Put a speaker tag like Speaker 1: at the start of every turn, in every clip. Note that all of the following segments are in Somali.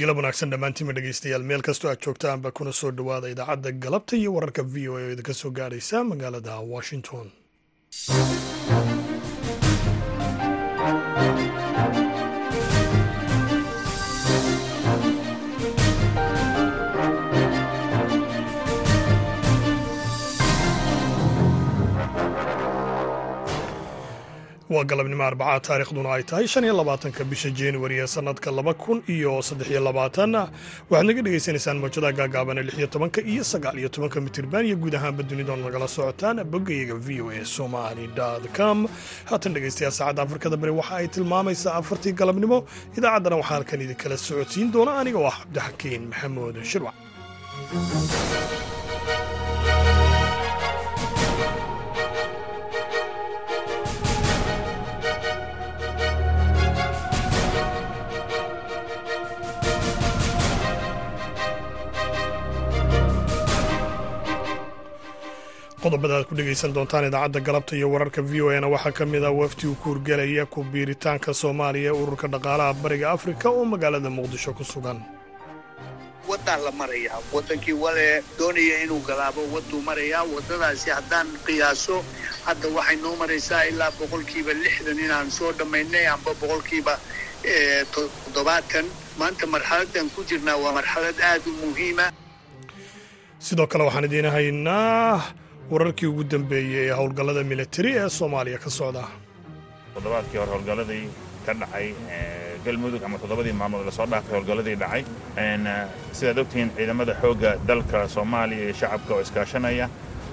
Speaker 1: galab wanaagsan dhammaantiima dhegeystayaal meel kastoo aad joogtaanba kuna soo dhawaada idaacadda galabta iyo wararka v o a oo idinka soo gaaraysa magaalada washington. Waa galabnimo arbacaa taariikhduna ay tahay shan iyo labaatanka bisha januari ee sanadka laba kun iyo saddex iyo labaatan. Waxaad naga dhagaysanaysaan mawjadaha gaagaabane lix iyo tobanka iyo sagaal iyo tobanka mitirban iyo guud ahaanba dunidoon nagala socotaan. Boggayaga v o a somali com. Haatan dhegaystayaal saacadda afrikada bari waxa ay tilmaamaysaa afartii galabnimo. Idaacaddana waxaa halkan idinkala socodsiin doona aniga oo ah cabdixakiin maxamuud shirwac qodobada aad ku dhegaysan doontaan idaacadda galabta iyo wararka v o na waxaa ka mid ah wafdi uu ku hurgelaya ku biiritaanka soomaaliya ee ururka dhaqaalaha bariga afrika oo magaalada muqdisho ku sugan.
Speaker 2: Wadaa la marayaa wadankii wale doonaya inuu galaabo waduu marayaa wadadaasi haddaan qiyaaso hadda waxay noo maraysaa ilaa boqolkiiba lixdan inaan soo dhammaynay amba boqolkiiba toddobaatan. Maanta marxaladan ku jirnaa waa marxalad aad u muhiima.
Speaker 1: Sidoo kale waxaan idiin haynaa wararkii ugu dambeeyey ee howlgallada militari ee soomaaliya ka socda.
Speaker 3: Toddobaadkii hore howlgalladii ka dhacay galmudug ama toddobadii maalmood la soo dhaafay howlgalladii dhacay sidaad ogtihiin ciidamada xoogga dalka soomaaliya iyo shacabka oo iskaashanaya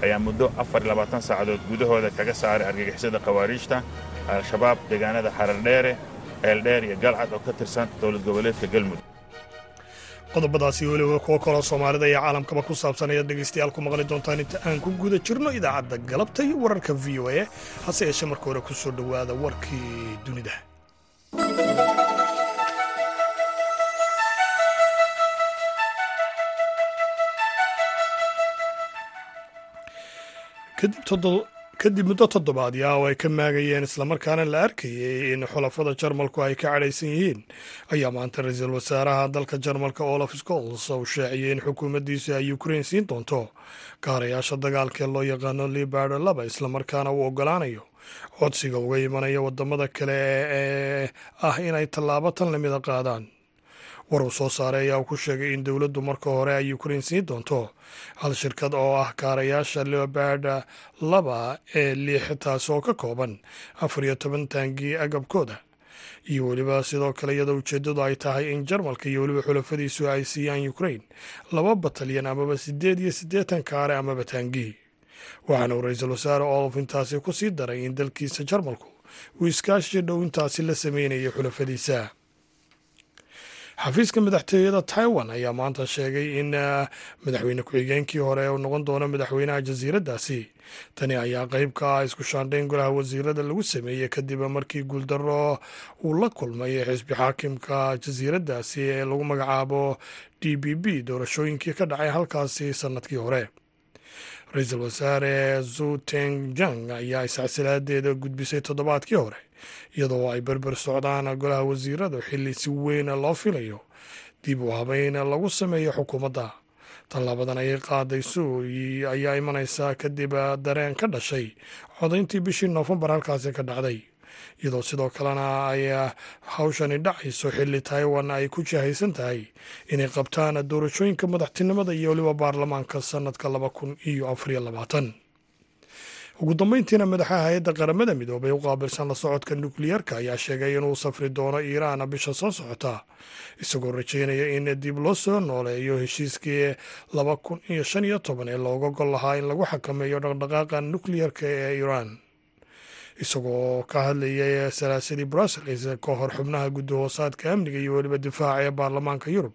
Speaker 3: ayaa muddo afar labaatan saacadood gudahooda kaga saaray argagixisada khawaariijta al-shabaab deegaanada xarardheere eeldheer iyo galcad oo ka tirsan dowlad goboleedka galmudug
Speaker 1: qodobadaasi weliba kuwo kaloo soomaalida iyo caalamkaba ku saabsan ayaad dhegaystayaal ku maqli doontaan inta aan ku guda jirno idaacadda galabta iyo wararka v o a hase yeeshee marka hore ku soo dhowaada warkii dunida. Kadib muddo toddobaadya oo ay ka maagayeen islamarkaana la arkayay in xulafada jarmalku ay ka cadhaysan yihiin. Ayaa maanta ra'iisul wasaaraha dalka jarmalka olaf scols uu shaaciyey in xukuumaddiisu ay ukrain siin doonto. Gaarayaasha dagaalkee loo yaqaano libard laba islamarkaana uu ogolaanayo codsiga uga imanaya waddamada kale ee ah inay tallaabo tan lamida qaadaan war uu soo saaray ayaa uu ku sheegay in dowladdu marka hore ay ukrain siin doonto hal shirkad oo ah kaarayaasha leobard laba ee liix taas oo ka kooban afar iyo toban taangii agabkooda. Iyo weliba sidoo kale iyadoo ujeeddadu ay tahay in jarmalka iyo weliba xulafadiisu ay siiyaan ukrain laba batalyan amaba siddeed iyo siddeetan kaare amaba taangii waxaana uu ra'iisul wasaare olof intaasi ku sii daray in dalkiisa jarmalku uu iskaashi dhow intaasi la sameynayay xulafadiisa xafiiska madaxtooyada taiwan ayaa maanta sheegay in madaxweyne ku-xigeenkii hore uu noqon doono madaxweynaha jasiiraddaasi tani ayaa qeyb ka ah isku shaandhayn golaha wasiirada lagu sameeyey kadib markii guuldaro uu la kulmay xisbi xaakimka jasiiraddaasi ee lagu magacaabo d b b doorashooyinkii ka dhacay halkaasi sannadkii hore. Ra'iisul wasaare zuteng jang ayaa iscsilaadeeda gudbisay toddobaadkii hore iyadoo ay berber socdaan golaha wasiirada xilli si weyn loo filayo dib u habeyn lagu sameeyo xukuumadda. Tallaabadan ayay qaaday suuy ayaa imanaysaa kadib dareen ka dhashay codayntii bishii noofembar halkaasi ka dhacday. Iyadoo sidoo kalena ay hawshani dhacayso xilli taiwan ay ku jahaysan tahay inay qabtaan doorashooyinka madaxtinimada iyo weliba baarlamaanka sannadka laba kun iyo afariyo labaatan ugu dambeyntiina madaxa hay'adda qaramada midoobay u qaabilsan la socodka nukliyeerka ayaa sheegay inuu safri doono iiraan bisha soo socota isagoo rajeynaya in dib loo soo nooleeyo heshiiskii laba kun iyo shan iyo toban ee looga gol lahaa in lagu xakameeyo dhaqdhaqaaqa nukliyeerka ee iiraan isagoo ka hadlayay salaasadii brussels ka hor xubnaha guddi hoosaadka amniga iyo weliba difaaca ee baarlamaanka yurub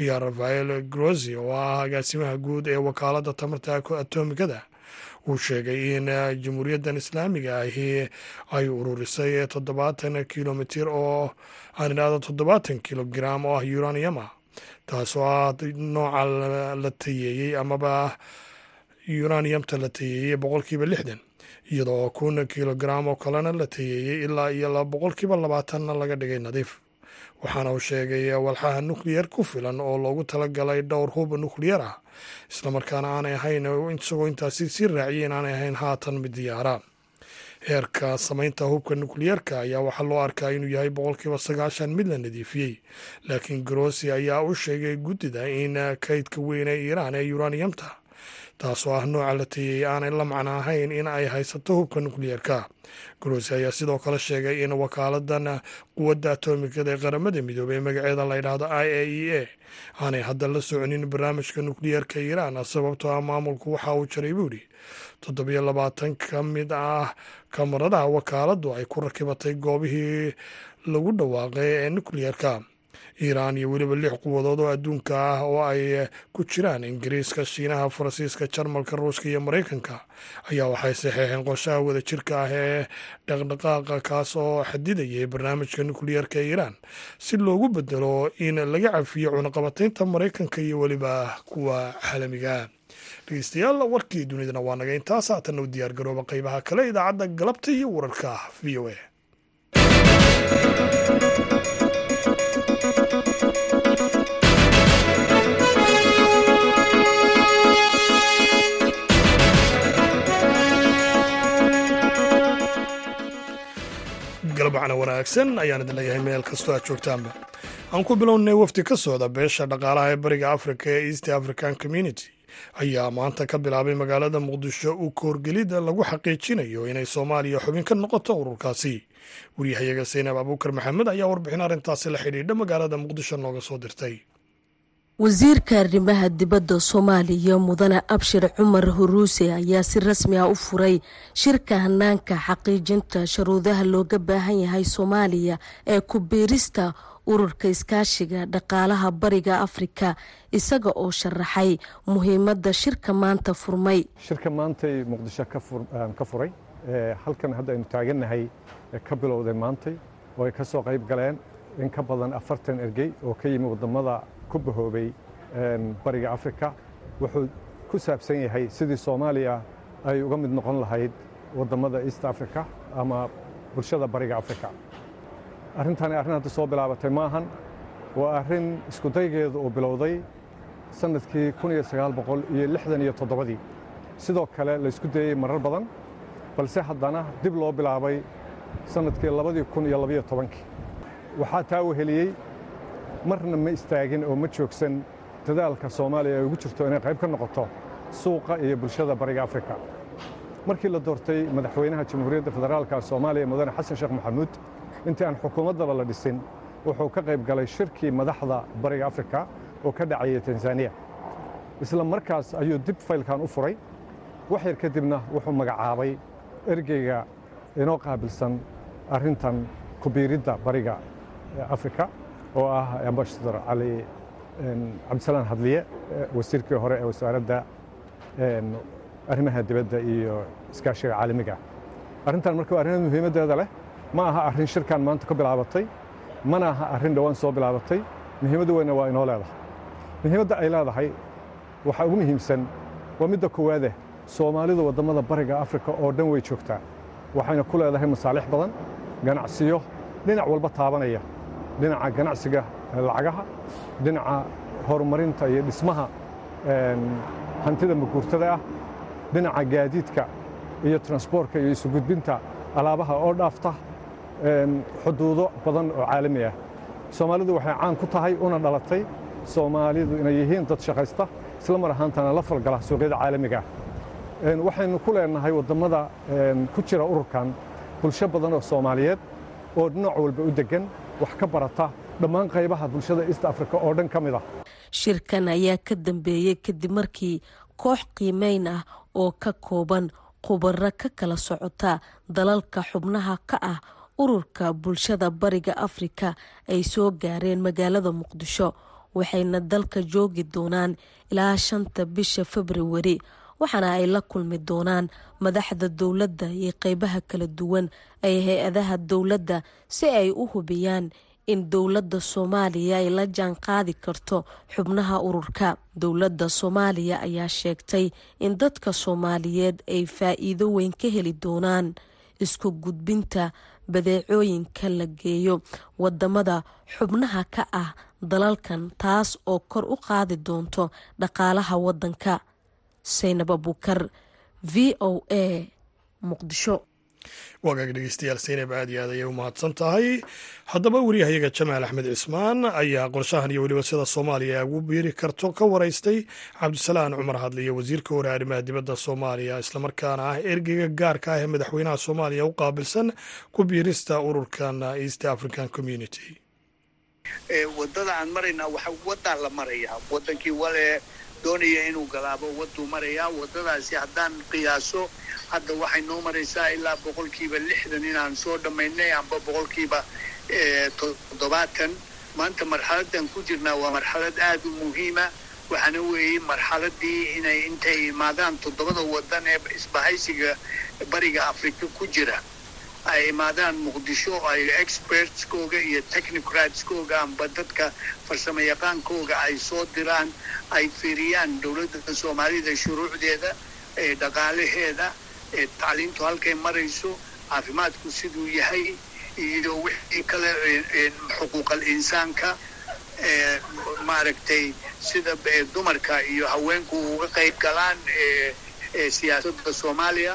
Speaker 1: ayaa rafael grosi oo ah agaasimaha guud ee wakaaladda tamarta atomigada uu sheegay in jamhuuriyaddan islaamiga ahi ay ururisay toddobaatan kilomitir oo aan idhahdo toddobaatan kilogram oo ah uraniuma. Taasoo ah nooca la tayeeyey amaba uraniumta la tayeeyey boqolkiiba lixdan iyadoo kun kilogram oo kalena la tayeeyey ilaa iyo boqolkiiba labaatanna laga dhigay nadiif waxaana uu sheegay walxaha nukliyar ku filan oo loogu talagalay dhowr hub nukliyar ah islamarkaana aanay ahayn isagoo intaasi sii raaciyay in aanay ahayn haatan mid diyaara. Heerka samaynta hubka nukliyarka ayaa waxaa loo arkaa inuu yahay boqolkiiba sagaashan mid la nadiifiyey laakiin grossi ayaa u sheegay guddida in kaydka weyn ee iiraan ee uraniumta taasoo ah nooca la tayeeyey aanay la macno ahayn in ay haysato hubka nukliyarka grossi ayaa sidoo kale sheegay in wakaaladan quwadda atomikada ee qaramada midoobey magaceeda la ydhaahdo i a e a. Aanay hadda la soconin barnaamijka nukliyarka iiraan sababtoo ah maamulku waxa uu jaray yidhi. Toddobiyo labaatan ka mid ah kamaradaha wakaaladdu ay ku rakibatay goobihii lagu dhawaaqay ee nukliyarka iiraan iyo weliba lix quwadood oo adduunka ah oo ay ku jiraan ingiriiska shiinaha faransiiska jarmalka ruushka iyo maraykanka ayaa waxay saxeexeen qorshaha wadajirka ah ee dhaqdhaqaaqa kaas oo xadidayay barnaamijka nukliyarka iiraan. Si loogu bedelo in laga cafiyo cunaqabataynta maraykanka iyo weliba kuwa caalamiga dhegeystayaal warkii dunidana waa naga intaas haatanna u diyaar garooba qeybaha kale idaacadda galabta iyo wararka v o a galabacna wanaagsan ayaan idin leeyahay meel kastoo aad joogtaanba. Aan ku bilownay wafdi ka socda beesha dhaqaalaha ee bariga africa ee east african community. Ayaa maanta ka bilaabay magaalada muqdisho u koorgelida lagu xaqiijinayo inay soomaaliya xubin ka noqoto ururkaasi. Waryahayaga saynab abuukar maxamed ayaa warbixin arrintaasi la xidhiidha magaalada muqdisho nooga soo dirtay
Speaker 4: wasiirka arrimaha dibadda soomaaliya mudane abshir cumar huruuse ayaa si rasmi ah u furay shirka hanaanka xaqiijinta sharuudaha looga baahan yahay soomaaliya ee ku biirista ururka iskaashiga dhaqaalaha bariga afrika isaga oo sharaxay muhiimadda shirka maanta furmay.
Speaker 5: Shirka maantay muqdisho ka furay halkan hadda aynu taagannahay ka bilowday maantay oo ay ka soo qayb galeen in ka badan afartan ergey oo ka yimi waddamada ku bahoobay bariga afrika. Wuxuu ku saabsan yahay sidii soomaaliya ay uga mid noqon lahayd waddamada east africa ama bulshada bariga afrika. Arrintani arrin hadda soo bilaabatay maahan. Waa arrin iskudaygeedu uu bilowday sannadkii iyo toddobadii. Sidoo kale la isku dayey marar badan balse haddana dib loo bilaabay sannadkii waxaa taa weheliyey marna ma istaagin oo ma joogsan dadaalka soomaaliya ay ugu jirto inay qayb ka noqoto suuqa iyo bulshada bariga afrika. Markii la doortay madaxweynaha jamhuuriyadda federaalka soomaaliya mudane xasan sheekh maxamuud intii aan xukuumaddaba la dhisin wuxuu ka qayb galay shirkii madaxda bariga afrika oo ka dhacayay tanzaniya isla markaas ayuu dib faylkan u furay. Wax yar kadibna wuxuu magacaabay ergeyga inoo qaabilsan arrintan kubiiridda bariga afrika oo ah ambasador cali cabdisalaan hadliye wasiirkii hore ee wasaaradda arrimaha dibadda iyo iskaashiga caalamiga. Arrintan marka arrin muhiimaddeeda leh. Ma aha arrin shirkan maanta ka bilaabatay mana aha arrin dhowaan soo bilaabatay. Muhiimadda weyna waa inoo leedahay. Muhiimadda ay leedahay waxaa ugu muhiimsan waa midda koowaade soomaalidu waddamada bariga afrika oo dhan way joogtaa waxayna ku leedahay masaalix badan ganacsiyo dhinac walba taabanaya dhinaca ganacsiga lacagaha dhinaca horumarinta iyo dhismaha hantida maguurtada ah dhinaca gaadiidka iyo transboortka iyo isugudbinta alaabaha oo dhaafta xuduudo badan oo caalami ah. Soomaalidu waxay caan ku tahay una dhalatay soomaalidu inay yihiin dad shaqaysta isla mar ahaantana la falgala suuqyada caalamiga ah. Waxaynu ku leenahay waddamada ku jira ururkan bulsho badan oo soomaaliyeed oo dhinac walba u deggan wax ka barata dhammaan qaybaha bulshada east africa oo dhan ka mid ah.
Speaker 4: Shirkan ayaa ka dambeeyey kadib markii koox qiimeyn ah oo ka kooban khubaro ka kala socota dalalka xubnaha ka ah ururka bulshada bariga afrika ay soo gaareen magaalada muqdisho waxayna dalka joogi doonaan ilaa shanta bisha februari waxaana ay la kulmi doonaan madaxda dowladda iyo qeybaha kala duwan ee hay'adaha dowladda si ay u hubiyaan in dowladda soomaaliya ay la jaan qaadi karto xubnaha ururka. Dowladda soomaaliya ayaa sheegtay in dadka soomaaliyeed ay faa-iido weyn ka heli doonaan isku gudbinta badeecooyinka la geeyo waddamada xubnaha ka ah dalalkan taas oo kor u qaadi doonto dhaqaalaha wadanka saynab abukar v o a muqdisho.
Speaker 1: Waagaag dhegeystayaal seynab aad iyo aad ayay u mahadsan tahay. Haddaba wariyahayaga jamaal axmed cismaan ayaa qorshahan iyo weliba sida soomaaliya ugu biiri karto ka waraystay cabdisalaan cumar hadliyo wasiirka hore arrimaha dibadda soomaaliya islamarkaana ah ergeyga gaarka ah ee madaxweynaha soomaaliya u qaabilsan ku biirista ururkan east african community.
Speaker 6: Wadada aan maraynaa waxa wadaa la marayaa. Wadankii wale doonaya inuu galaabo waduu marayaa wadadaasi haddaan qiyaaso hadda waxay noo maraysaa ilaa boqolkiiba lixdan inaan soo dhammaynay amba boqolkiiba toddobaatan. Maanta marxaladan ku jirnaa waa marxalad aad u muhiima waxaana weeye marxaladii inay intay imaadaan toddobada wadan ee isbahaysiga bariga afrika ku jira ay imaadaan muqdisho ay expertskooga iyo technocratskooga amba dadka farsamo yaqaankooga ay soo diraan ay fiiriyaan dowladda soomaalida shuruucdeeda ee dhaqaalaheeda ee tacliintu halkay marayso caafimaadku siduu yahay iyo wixii kale xuquuqal insaanka maaragtay sida dumarka iyo haweenku uga qayb galaan siyaasadda soomaaliya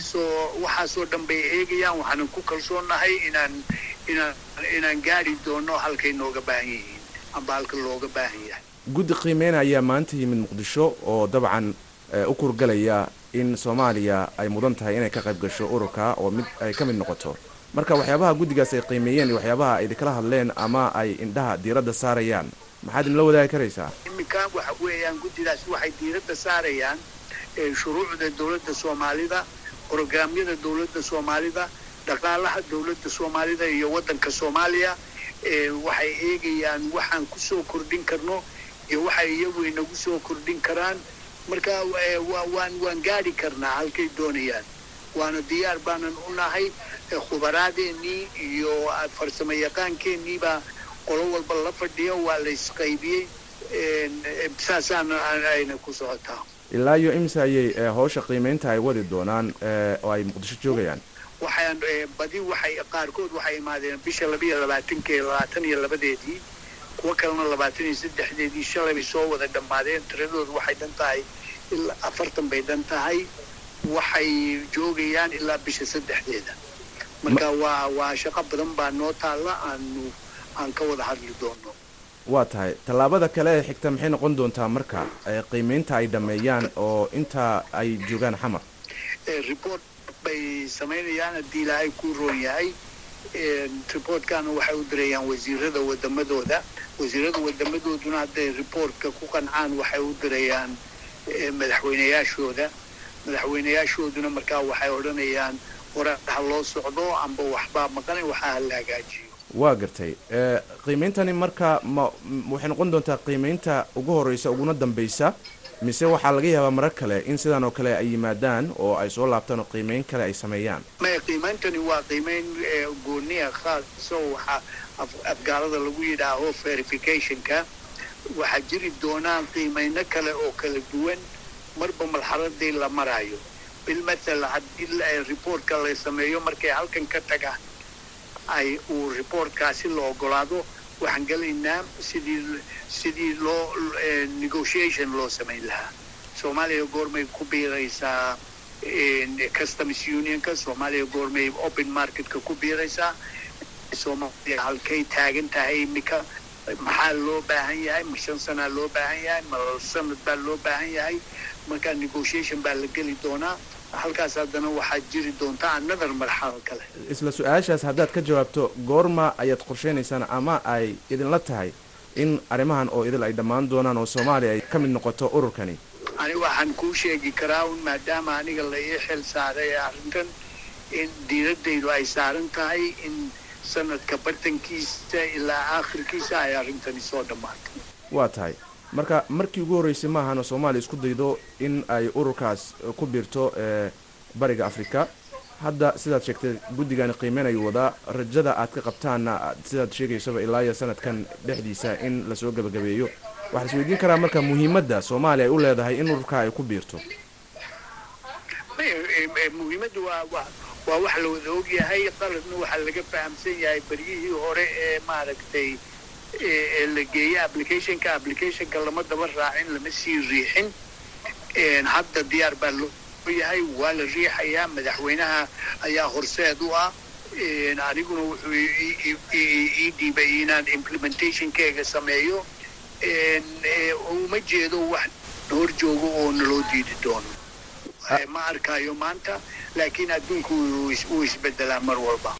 Speaker 6: so waxaasoo dhan bay eegayaan waxaanan ku kalsoonahay inaan inaan inaan gaari doono halkay nooga baahan yihiin amba halka looga baahan yahay.
Speaker 7: Guddi qiimeyn ayaa maanta yimid muqdisho oo dabcan u kurgalaya in soomaaliya ay mudan tahay inay ka qayb gasho ururka oo mid ay ka mid noqoto. Marka waxyaabaha guddigaas ay qiimeeyeen iyo waxyaabaha ay idinkala hadleen ama ay indhaha diiradda saarayaan maxaad inla wadaagi karaysaa?
Speaker 6: Iminka waxa weeyaan guddidaas waxay diiradda saarayaan shuruucda dowladda soomaalida brograamyada dowladda soomaalida dhaqaalaha dowladda soomaalida iyo waddanka soomaaliya waxay eegayaan waxaan ku soo kordhin karno iyo waxay iyagu inagu soo kordhin karaan. Marka waan waan gaadhi karnaa halkay doonayaan. Waana diyaar baanan u nahay khubaraadeenii iyo farsamo yaqaankeenii baa qolo walba la fadhiya waa la isqaybiyey saasaan ayna ku socotaa
Speaker 7: ilaa iyo imse ayay howsha qiimeynta ay wadi doonaan oo ay muqdisho joogayaan?
Speaker 6: Waxaan badi waxay qaarkood waxay imaadeen bisha labiiyo labaatanke labaatan iyo labadeedii kuwo kalena labaatan iyo saddexdeedii shalay soo wada dhammaadeen tiradoodu waxay dhan tahay ilaa afartan bay dhan tahay waxay joogayaan ilaa bisha saddexdeeda. Marka waa waa shaqo badan baa noo taalla aanu aan ka wada hadli doono
Speaker 7: waa tahay. Tallaabada kale ee xigta maxay noqon doontaa marka? Qiimeynta ay dhammeeyaan oo intaa ay joogaan xamar?
Speaker 6: Report bay samaynayaan haddii ilaahay ku roon yahay. Reportkana waxay u dirayaan wasiirada wadamadooda wasiirada wadamadooduna hadday reportka ku qancaan waxay u dirayaan madaxweynayaashooda. Madaxweynayaashooduna markaa waxay odhanayaan hore ha loo socdo amba waxbaa maqanay waxaa hala hagaajiyo
Speaker 7: waa gartay. Qiimeyntani marka ma waxay noqon doontaa qiimeynta ugu horeysa uguna dambeysa mise waxaa laga yaabaa marar kale in sidan oo kale ay yimaadaan oo ay soo laabtaan oo qiimeyn kale ay sameeyaan.
Speaker 6: Qiimeyntani waa qiimeyn gooniya khaasa waxaa afgaalada lagu yidhaaho verificationka. Waxaa jiri doonaan qiimeyno kale oo kala duwan marba marxaladii la maraayo. Bilmathal haddii reportka la sameeyo markay halkan ka tagaan ay uu reportkaasi la ogolaado waxaan gelaynaa sidii sidii loo negotiation loo samayn lahaa. Soomaaliya goormay ku biiraysaa customs unionka soomaaliya goormay open marketka ku biiraysaa. Soomaaliya halkay taagan tahay iminka maxaa loo baahan yahay? Ma shan sanaa loo baahan yahay? Ma sanad baa loo baahan yahay? Markaa negotiation baa la geli doonaa halkaas haddana waxaa jiri doontaa another marxalo kale.
Speaker 7: Isla su'aashaas haddaad ka jawaabto goorma ayaad qorsheynaysaan ama ay idinla tahay in arrimahan oo idil ay dhammaan doonaan oo soomaaliya ay ka mid noqoto ururkani.
Speaker 6: Ani waxaan kuu sheegi karaa un maadaama aniga la ii xil saaray arrintan in diiradaydu ay saaran tahay in sanadka bartankiisa ilaa aakhirkiisa ay arrintani soo dhammaato
Speaker 7: waa tahay marka markii ugu horreysay maahana soomaaliya isku daydo in ay ururkaas ku biirto bariga afrika. Hadda sidaad sheegtay guddigani qiimeynayu wadaa. Rajada aad ka qabtaanna sidaad sheegaysaba ilaa iyo sanadkan dhexdiisa in la soo gebagabeeyo waxaa is weydiin karaa marka muhiimadda soomaaliya ay u leedahay in ururka ay ku biirto.
Speaker 2: Muhiimaddu waa wa waa wax la wada ogyahay qaladna waxaa laga fahamsan yahay beryihii hore ee maaragtay la geeyey applicationka applicationka lama daba raacin lama sii riixin. Hadda diyaar baa loo yahay waa la riixayaa madaxweynaha ayaa horseed u ah. Aniguna wuxuu ii dhiibay inaan implementationkeega sameeyo. Uma jeedo wax hor joogo oo naloo diidi doono. Ma arkayo maanta laakiin adduunku wuu isbedelaa mar walba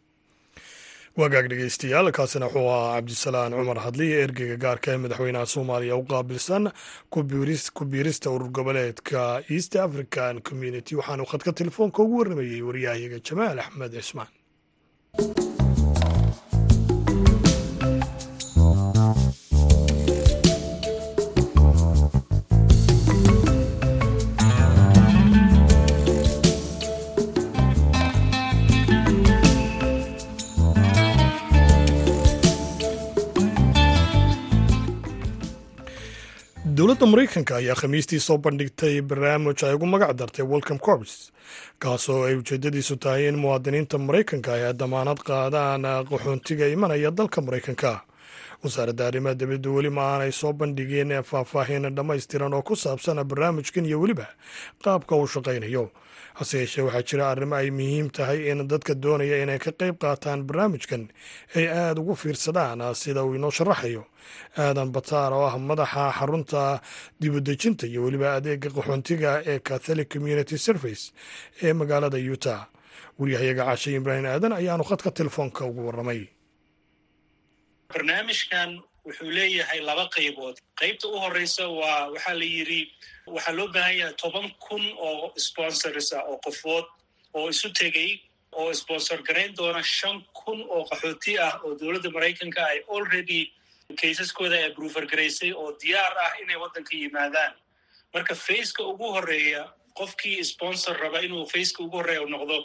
Speaker 1: wagaag dhegeystayaal kaasina wuxuu ahaa cabdisalaan cumar hadliya ergeyga gaarka ee madaxweynaha soomaaliya u qaabilsan ku biirista urur goboleedka east african community. Waxaanu khadka telefoonka ugu warramayey waryahayaga jamaal axmed cismaan dowladda maraykanka ayaa khamiistii soo bandhigtay barnaamij ay ugu magac dartay welcome corps kaasoo ay ujeedadiisu tahay in muwaadiniinta maraykanka ay damaanad qaadaan qaxoontiga imanaya dalka maraykanka wasaaradda arrimaha dibadda weli ma aanay soo bandhigeen faahfaahin dhammaystiran oo ku saabsan barnaamijkan iyo weliba qaabka uu shaqaynayo. Hase yeeshee waxaa jira arrimo ay muhiim tahay in dadka doonaya inay ka qayb qaataan barnaamijkan ay aada ugu fiirsadaan sida uu inoo sharaxayo. Aadan bataar oo ah madaxa xarunta dibudejinta iyo weliba adeega qaxoontiga ee catholic community service ee magaalada utah. Waryahayaga caashe ibraahim aadan ayaanu khadka telefoonka ugu warramay
Speaker 8: barnaamijkan wuxuu leeyahay laba qaybood. Qaybta u horeysa waa waxaa la yidhi waxaa loo baahan yahay toban kun oo sponsors ah oo qofood oo isu tegey oo sponsor garayn doona shan kun oo qaxooti ah oo dowladda maraykanka ay already kaysaskooda ay brufer garaysay oo diyaar ah inay waddanka yimaadaan. Marka faceka ugu horreeya qofkii sponsor raba inuu faceka ugu horreeya noqdo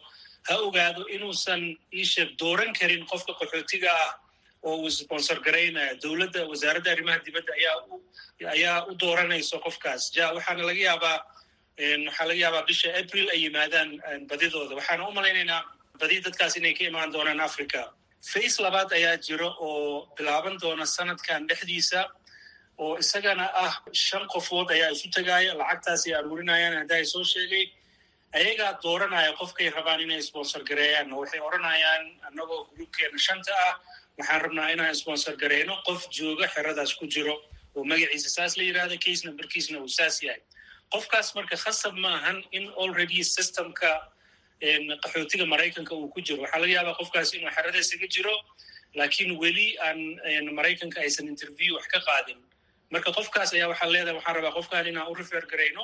Speaker 8: ha ogaado inuusan iisheeg dooran karin qofka qaxootiga ah oo uu sponsor garaynaya dowladda wasaaradda arrimaha dibadda ayaa ayaa u dooranayso qofkaas. Ja waxaana laga yaabaa waxaa laga yaabaa bisha april ay yimaadaan badidooda waxaana u malaynaynaa badi dadkaas inay ka imaan doonaan africa face labaad ayaa jiro oo bilaaban doona sanadkan dhexdiisa oo isagana ah shan qofood ayaa isu tagaaya lacagtaasay aruurinayaan hadda ay soo sheegay. Ayagaa dooranaya qofkay rabaan inay sponsor gareeyaan. Oo waxay odhanayaan annagoo gruubkeena shanta ah waxaan rabnaa inaan sponsor gareyno qof jooga xeradaas ku jiro oo magaciisa saas la yidhahda case numberkiisna uu saas yahay. Qofkaas marka khasab ma ahan in already systemka qaxootiga maraykanka uu ku jiro. Waxaa laga yaabaa qofkaas inuu xerada isaga jiro laakiin weli aan maraykanka aysan interview wax ka qaadin. Marka qofkaas ayaa waxaa leedahay waxaan rabaa qofkaan inaan u refer garayno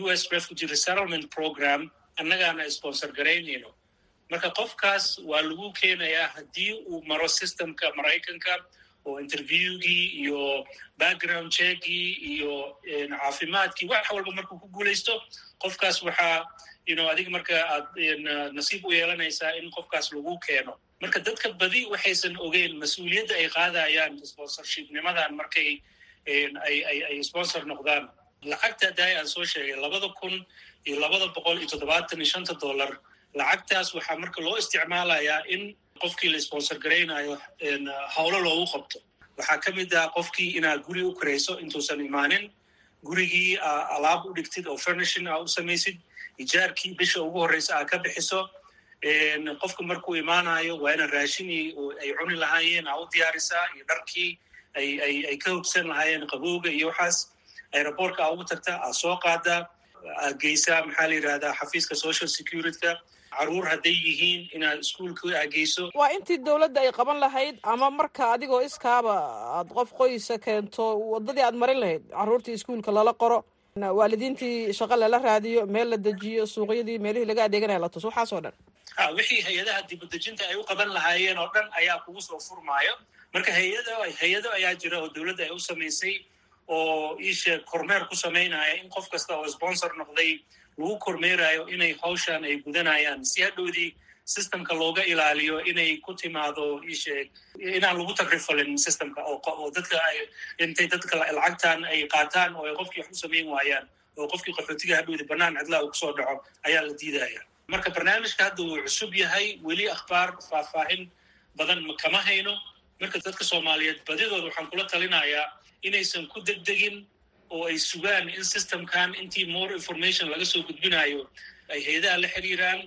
Speaker 8: u s refugee resettlement program annagaana sponsor garaynayno marka qofkaas waa lagu keenayaa haddii uu maro systemka maraykanka oo interviewgii iyo background checkii iyo caafimaadkii wax walba markuu ku guulaysto qofkaas waxaa ino adiga marka aad nasiib u yeelanaysaa in qofkaas lagu keeno. Marka dadka badi waxaysan ogeyn mas'uuliyadda ay qaadayaan sponsorshipnimadan markay ay sponsor noqdaan. Lacagta daay aan soo sheegay labada kun iyo labada boqol iyo toddobaatan iyo shanta dollar lacagtaas waxaa marka loo isticmaalayaa in qofkii la sponsor garaynayo howlo loogu qabto. Waxaa ka mid ah qofkii inaad guri u karayso intuusan imaanin gurigii alaab u dhigtid oo furnishin aa u samaysid ijaarkii bisha ugu horreysa aa ka bixiso qofka markuu imaanayo waa ina raashinii ay cuni lahaayeen aa u diyaarisaa iyo dharkii ay ka hogsan lahaayeen qabowga iyo waxaas aerobortka aa ugu tagtaa aa soo qaadaa aad geysaa maxaa la yidhahdaa xafiiska social securityka carruur hadday yihiin inaad iskuolka aa geyso
Speaker 9: waa intii dowladda ay qaban lahayd ama marka adigoo iskaaba aad qof qoysa keento waddadii aad marin lahayd carruurtii iskuolka lala qoro waalidiintii shaqo lala raadiyo meel la dejiyo suuqyadii meelihii laga adeeganaya la tuso waxaas oo dhan.
Speaker 8: Ha wixii hay'adaha dibadejinta ay u qaban lahaayeen oo dhan ayaa kugu soo furmaayo. Marka hayado hay'ado ayaa jira oo dowladda ay u samaysay oo iisheeg kormeer ku samaynaya in qof kasta oo sponsor noqday lagu kormeerayo inay hawshan ay gudanayaan. Si hadhowdii systemka looga ilaaliyo inay ku timaado iisheeg inaan lagu tagrifalin systemka oo dadka ay intay dadka lacagtan ay qaataan oo ay qofkii wax u samayn waayaan oo qofkii qaxootiga hadhowdii bannaan cidlaa uu ku soo dhaco ayaa la diidaya marka barnaamijka hadda wuu cusub yahay weli akhbaar faahfaahin badan kama hayno. Marka dadka soomaaliyeed badidooda waxaan kula talinayaa inaysan ku degdegin oo ay sugaan in systemkan intii more information laga soo gudbinayo ay hay'adaha la xiriiraan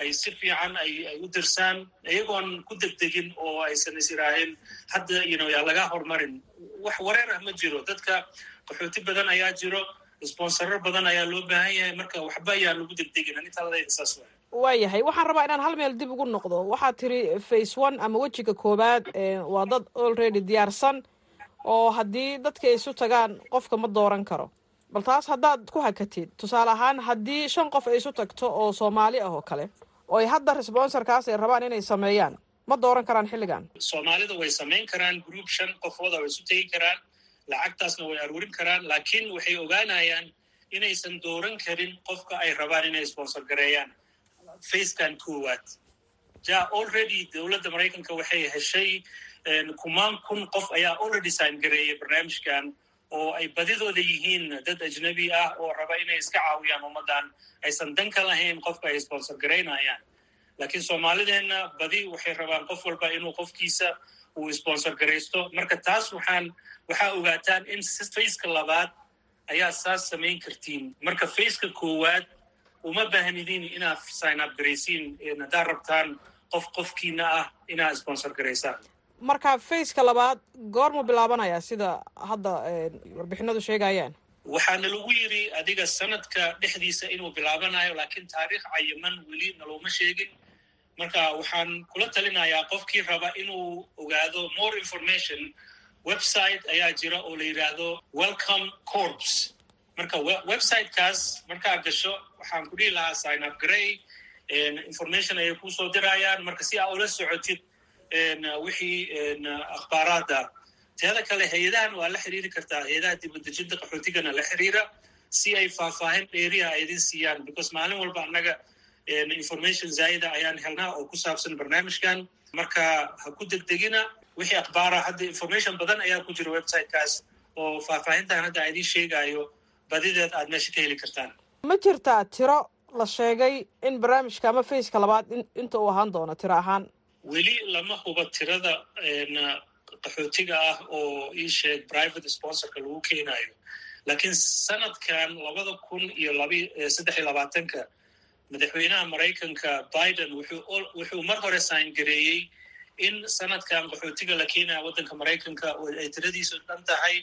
Speaker 8: ay si fiican ay u dirsaan iyagoon ku degdegin oo aysan is iraahin. Hadda yno yaa laga horumarin wax wareer ah ma jiro. Dadka qaxooti badan ayaa jiro. Sponsorar badan ayaa loo baahan yahay. Marka waxba ayaan lagu degdegin. Anitaladayda saas waay.
Speaker 9: Waayahay waxaan rabaa inaan hal meel dib ugu noqdo. Waxaad tiri face one ama wejiga koowaad waa dad already diyaarsan oo haddii dadka ay isu tagaan qofka ma dooran karo. Bal taas haddaad ku hakatid tusaale ahaan haddii shan qof ay isu tagto oo soomaali ah oo kale oo ay hadda responsorkaas ay rabaan inay sameeyaan ma dooran karaan xilligan.
Speaker 8: Soomaalida way samayn karaan group shan qofooda way isu tegi karaan lacagtaasna way aruurin karaan laakiin waxay ogaanayaan inaysan dooran karin qofka ay rabaan inay sponsor gareeyaan. Facekan koowaad. Ja already dowladda maraykanka waxay heshay kumaan kun qof ayaa already sign gareeyay barnaamijkan oo ay badidooda yihiin dad ajnabi ah oo raba inay iska caawiyaan ummaddan aysan dan ka lahayn qofka ay sponsor garaynayaan laakiin soomaalideenna badi waxay rabaan qof walba inuu qofkiisa uu sponsor garaysto marka taas waxaan waxaa ogaataan in faceka labaad ayaa saas samayn kartiin marka faceka koowaad uma baahnidin inaad sign up garaysiin haddaad rabtaan qof qofkiina ah inaad sponsor garaysaan
Speaker 9: marka faceka labaad goormu bilaabanayaa sida hadda warbixinadu sheegayaan.
Speaker 8: Waxaana lagu yiri adiga sanadka dhexdiisa inuu bilaabanayo laakiin taariikh cayiman weli nalooma sheegin. Marka waxaan kula talinayaa qofkii raba inuu ogaado more information. Website ayaa jira oo la yidhaahdo welcome corps. Marka websitekaas markaa gasho waxaan ku dhihi lahaa sign up garay information ayay ku soo dirayaan. Marka si aa ula socotid wixii akhbaaraada teeda kale hay'adahan waa la xiriiri kartaa. Hay'adaha dibadejinta qaxootigana la xiriira si ay faahfaahin dheeriha ay idin siiyaan. Because maalin walba annaga information zaa'ida ayaan helnaa oo ku saabsan barnaamijkan. Marka ha ku degdegina wixii akhbaara hadda information badan ayaa ku jira websitekaas oo faahfaahintan hadda idin sheegayo badideed aad meesha ka heli kartaan.
Speaker 9: Ma jirtaa tiro la sheegay in barnaamijka ama faceka labaad inta uu ahaan doono tiro ahaan
Speaker 8: weli lama hubo tirada qaxootiga ah oo ii sheeg private sponsorka lagu keenayo. Laakiin sanadkan labada kun iyo saddex iyo labaatanka madaxweynaha maraykanka biden wuxuu mar hore sign gareeyey in sanadkan qaxootiga la keenaya waddanka maraykanka ay tiradiisu dhan tahay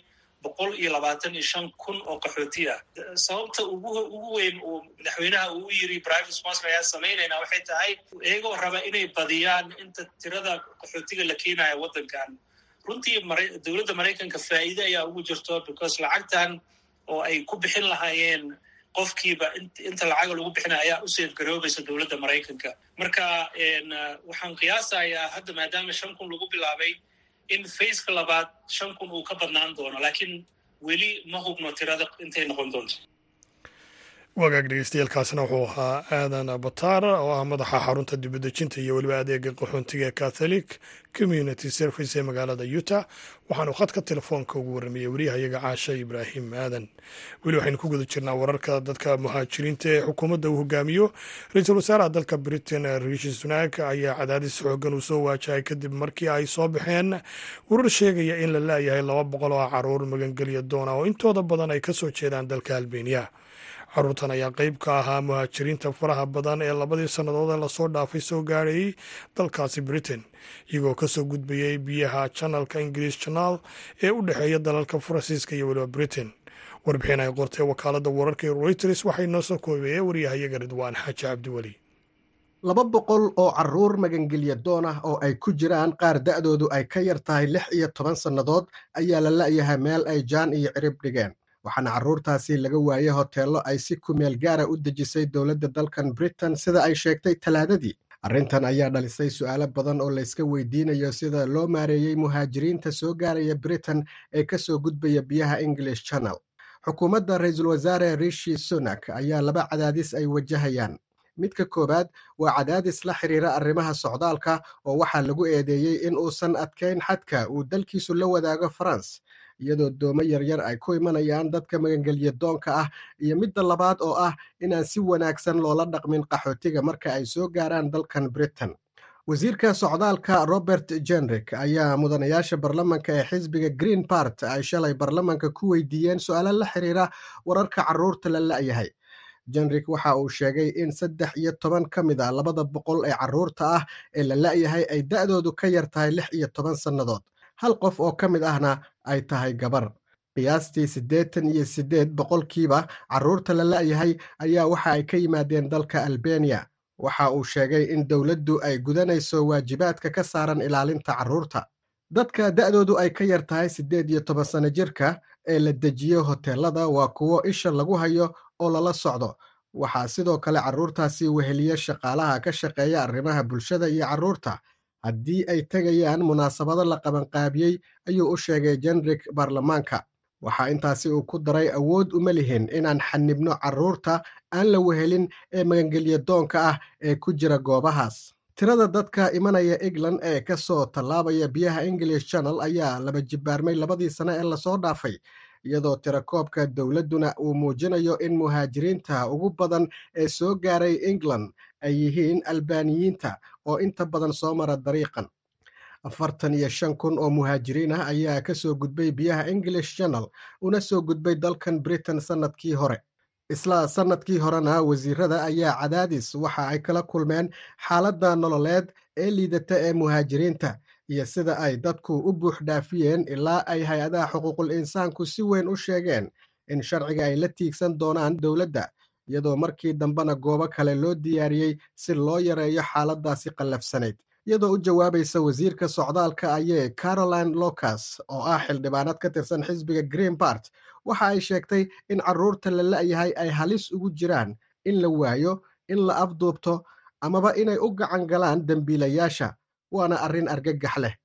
Speaker 8: boqol iyo labaatan iyo shan kun oo qaxooti ah sababta ugu weyn uu madaxweynaha uu yiri private sponsor ayaa samaynayna waxay tahay iyagoo raba inay badiyaan inta tirada qaxootiga la keenaya waddankan. Runtii dowladda maraykanka faa'iide ayaa ugu jirto because lacagtan oo ay ku bixin lahaayeen qofkiiba inta lacaga lagu bixinaya ayaa u safe garoobaysa dowladda maraykanka marka waxaan qiyaasayaa hadda maadaama shan kun lagu bilaabay in faceka labaad shan kun uu ka badnaan doono laakiin weli ma hubno tirada intay noqon doonto
Speaker 1: wagaag dhegeystayaelkaasina wuxuu ahaa aadan bataar oo ah madaxa xarunta dibadejinta iyo weliba adeega qaxoontiga ee catholic community service ee magaalada utah. Waxaanu khadka telefoonka ugu warramayey wariyahayaga caasha ibraahim aadan. Weli waxaynu ku guda jirnaa wararka dadka muhaajiriinta ee xukuumadda uu hogaamiyo. Ra'iisul wasaaraha dalka britain riishi sunak ayaa cadaadis xoogan uu soo waajahay kadib markii ay soo baxeen. Warar sheegaya in la laayahay laba boqol oo carruur magangelya doona oo intooda badan ay ka soo jeedaan dalka albeniya caruurtan ayaa qeyb ka ahaa muhaajiriinta faraha badan ee labadii sannadood ee la soo dhaafay soo gaarayay dalkaasi britain iyagoo ka soo gudbayay biyaha janalka ingiliis janaal ee u dhexeeya dalalka faransiiska iyo weliba britain. Warbixin ay qortay wakaaladda wararka ee reuters waxay noo soo koobeeyeen waryahayaga ridwaan xaaji cabdiweli
Speaker 10: laba boqol oo carruur magangelya doon ah oo ay ku jiraan qaar da'doodu ay ka yar tahay lix iyo toban sannadood ayaa la la'yahay meel ay jaan iyo cirib dhigeen waxaana carruurtaasi laga waayey hoteello ay si kumeel gaara u dejisay dowladda dalkan britain sida ay sheegtay talaadadii. Arrintan ayaa dhalisay su'aalo badan oo layska weydiinayo sida loo maareeyey muhaajiriinta soo gaaraya britain ee ka soo gudbaya biyaha english channel. Xukuumadda ra'iisul wasaare rishi sunak ayaa laba cadaadis ay wajahayaan. Midka koowaad waa cadaadis la xiriira arrimaha socdaalka oo waxaa lagu eedeeyey in uusan adkayn xadka uu dalkiisu la wadaago faranse iyadoo doomo yaryar ay ku imanayaan dadka magangelya doonka ah iyo midda labaad oo ah inaan si wanaagsan loola dhaqmin qaxootiga marka ay soo gaaraan dalkan britain. Wasiirka socdaalka robert jenrick ayaa mudanayaasha baarlamanka ee xisbiga green bart ay shalay baarlamanka ku weydiiyeen su'aalo la xiriira wararka carruurta la la'yahay. Jenrick waxa uu sheegay in saddex iyo toban ka mid a labada boqol ee carruurta ah ee la la'yahay ay da'doodu ka yar tahay lix iyo toban sannadood. Hal qof oo ka mid ahna ay tahay gabar. Qiyaastii siddeetan iyo siddeed boqolkiiba carruurta la la'yahay ayaa waxa ay ka yimaadeen dalka albeniya waxa uu sheegay in dowladdu ay gudanayso waajibaadka ka saaran ilaalinta carruurta dadka da'doodu ay ka yar tahay siddeed iyo toban sanno jirka ee la dejiyo hoteelada waa kuwo isha lagu hayo oo lala socdo. Waxaa sidoo kale carruurtaasi weheliya shaqaalaha ka shaqeeya arrimaha bulshada iyo carruurta haddii ay tegayaan munaasabado la qabanqaabiyey ayuu u sheegay jenrik baarlamaanka waxaa intaasi uu ku daray awood uma lihin inaan xanibno carruurta aan la wehelin ee magangelya doonka ah ee ku jira goobahaas. Tirada dadka imanaya england ee ka soo tallaabaya biyaha english channel ayaa laba jibbaarmay labadii sane ee la soo dhaafay iyadoo tirakoobka dowladduna uu muujinayo in muhaajiriinta ugu badan ee soo gaaray england ay yihiin albaaniyiinta oo inta badan soo mara dariiqan. Afartan iyo shan kun oo muhaajiriin ah ayaa ka soo gudbay biyaha english channel una soo gudbay dalkan britain sannadkii hore. Isla sannadkii horena wasiirada ayaa cadaadis waxa ay kala kulmeen xaaladda nololeed ee liidata ee muhaajiriinta iyo sida ay dadku u buux dhaafiyeen ilaa ay hay'adaha xuquuqul insaanku si weyn u sheegeen in sharciga ay la tiigsan doonaan dowladda iyadoo markii dambena goobo kale loo diyaariyey si loo yareeyo xaaladdaasi qallafsanayd iyadoo u jawaabaysa wasiirka socdaalka ayee caroline locas oo ah xildhibaanad ka tirsan xisbiga green bart waxa ay sheegtay in carruurta la la'yahay ay halis ugu jiraan in la waayo in la afduubto amaba inay u gacan galaan dembiilayaasha waana arrin argagax leh.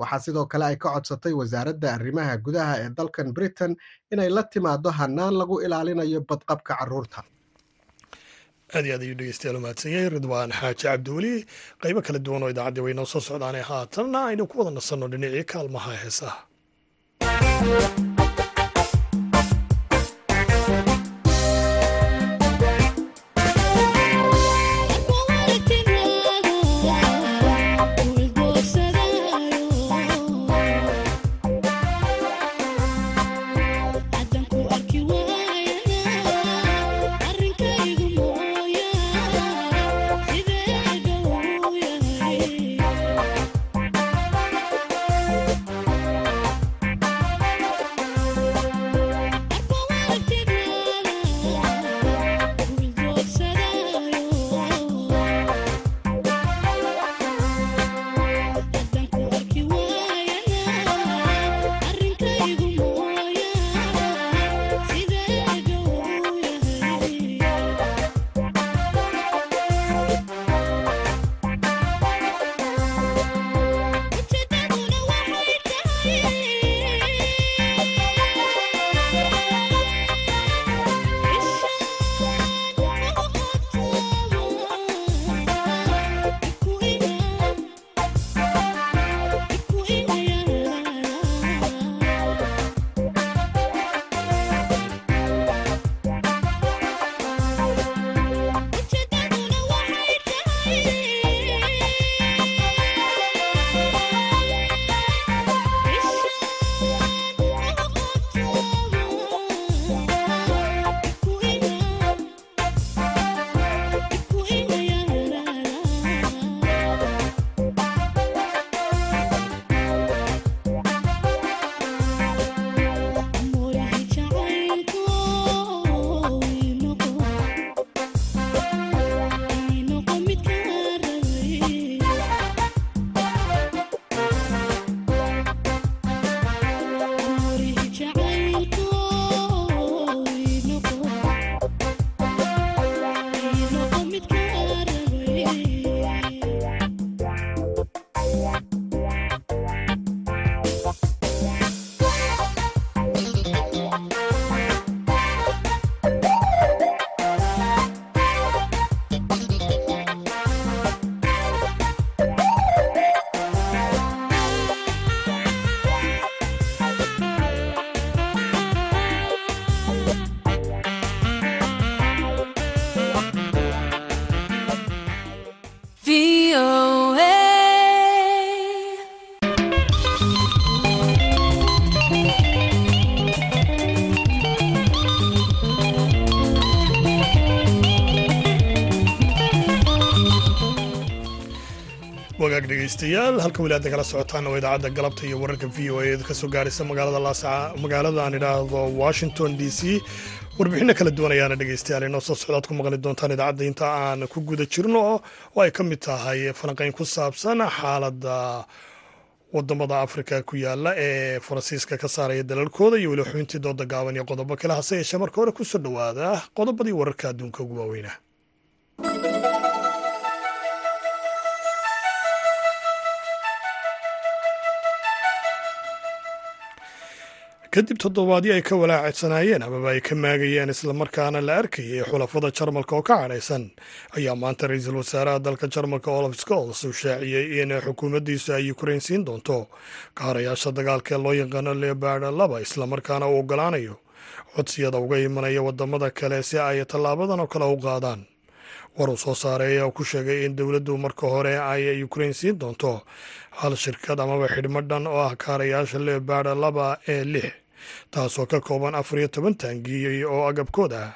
Speaker 10: Waxaa sidoo kale ay ka codsatay wasaaradda arrimaha gudaha ee dalkan britain inay la timaado hannaan lagu ilaalinayo badqabka carruurta
Speaker 1: aad iyo aad ayuu dhegeystayaal umahadsan yahay ridwaan xaaji cabdiweli qaybo kala duwan oo idaacaddii way noo soo socdaanee haatanna aynu ku wada nasanno dhinacii kaalmaha heesaha dhegaystayaal halka weli aad nagala socotaan oo idaacadda galabta iyo wararka v o a ka soo gaaraysa magaalada laasaca magaalada aan idhaahdo washington d c. Warbixinno kala duwan ayaana dhegaystayaal inoo soo socdaad ku maqli doontaan idaacadda inta aan ku guda jirno oo ay ka mid tahay falanqayn ku saabsan xaaladda waddamada afrika ku yaalla ee faransiiska ka saaraya dalalkooda iyo weli xubintii dooda gaaban iyo qodobo kale hase yeeshee marka hore ku soo dhowaada qodobadii wararka adduunka ugu waaweyna kadib toddobaadii ay ka walaacedsanaayeen amaba ay ka maagayeen islamarkaana la arkayay xulafada jarmalka oo ka cadhaysan. Ayaa maanta ra'iisul wasaaraha dalka jarmalka olaf scols uu shaaciyey in xukuumaddiisu ay ukrain siin doonto. Kaharayaasha dagaalka ee loo yaqaano lebard laba islamarkaana uu ogolaanayo codsiyada uga imanaya waddamada kale si ay tallaabadan oo kale u qaadaan. War uu soo saaray ayaa ku sheegay in dowladdu marka hore ay ukrain siin doonto. Hal shirkad amaba xidhmo dhan oo ah kaarayaasha lebard laba ee lix taasoo ka kooban afar iyo toban taangiy oo agabkood ah.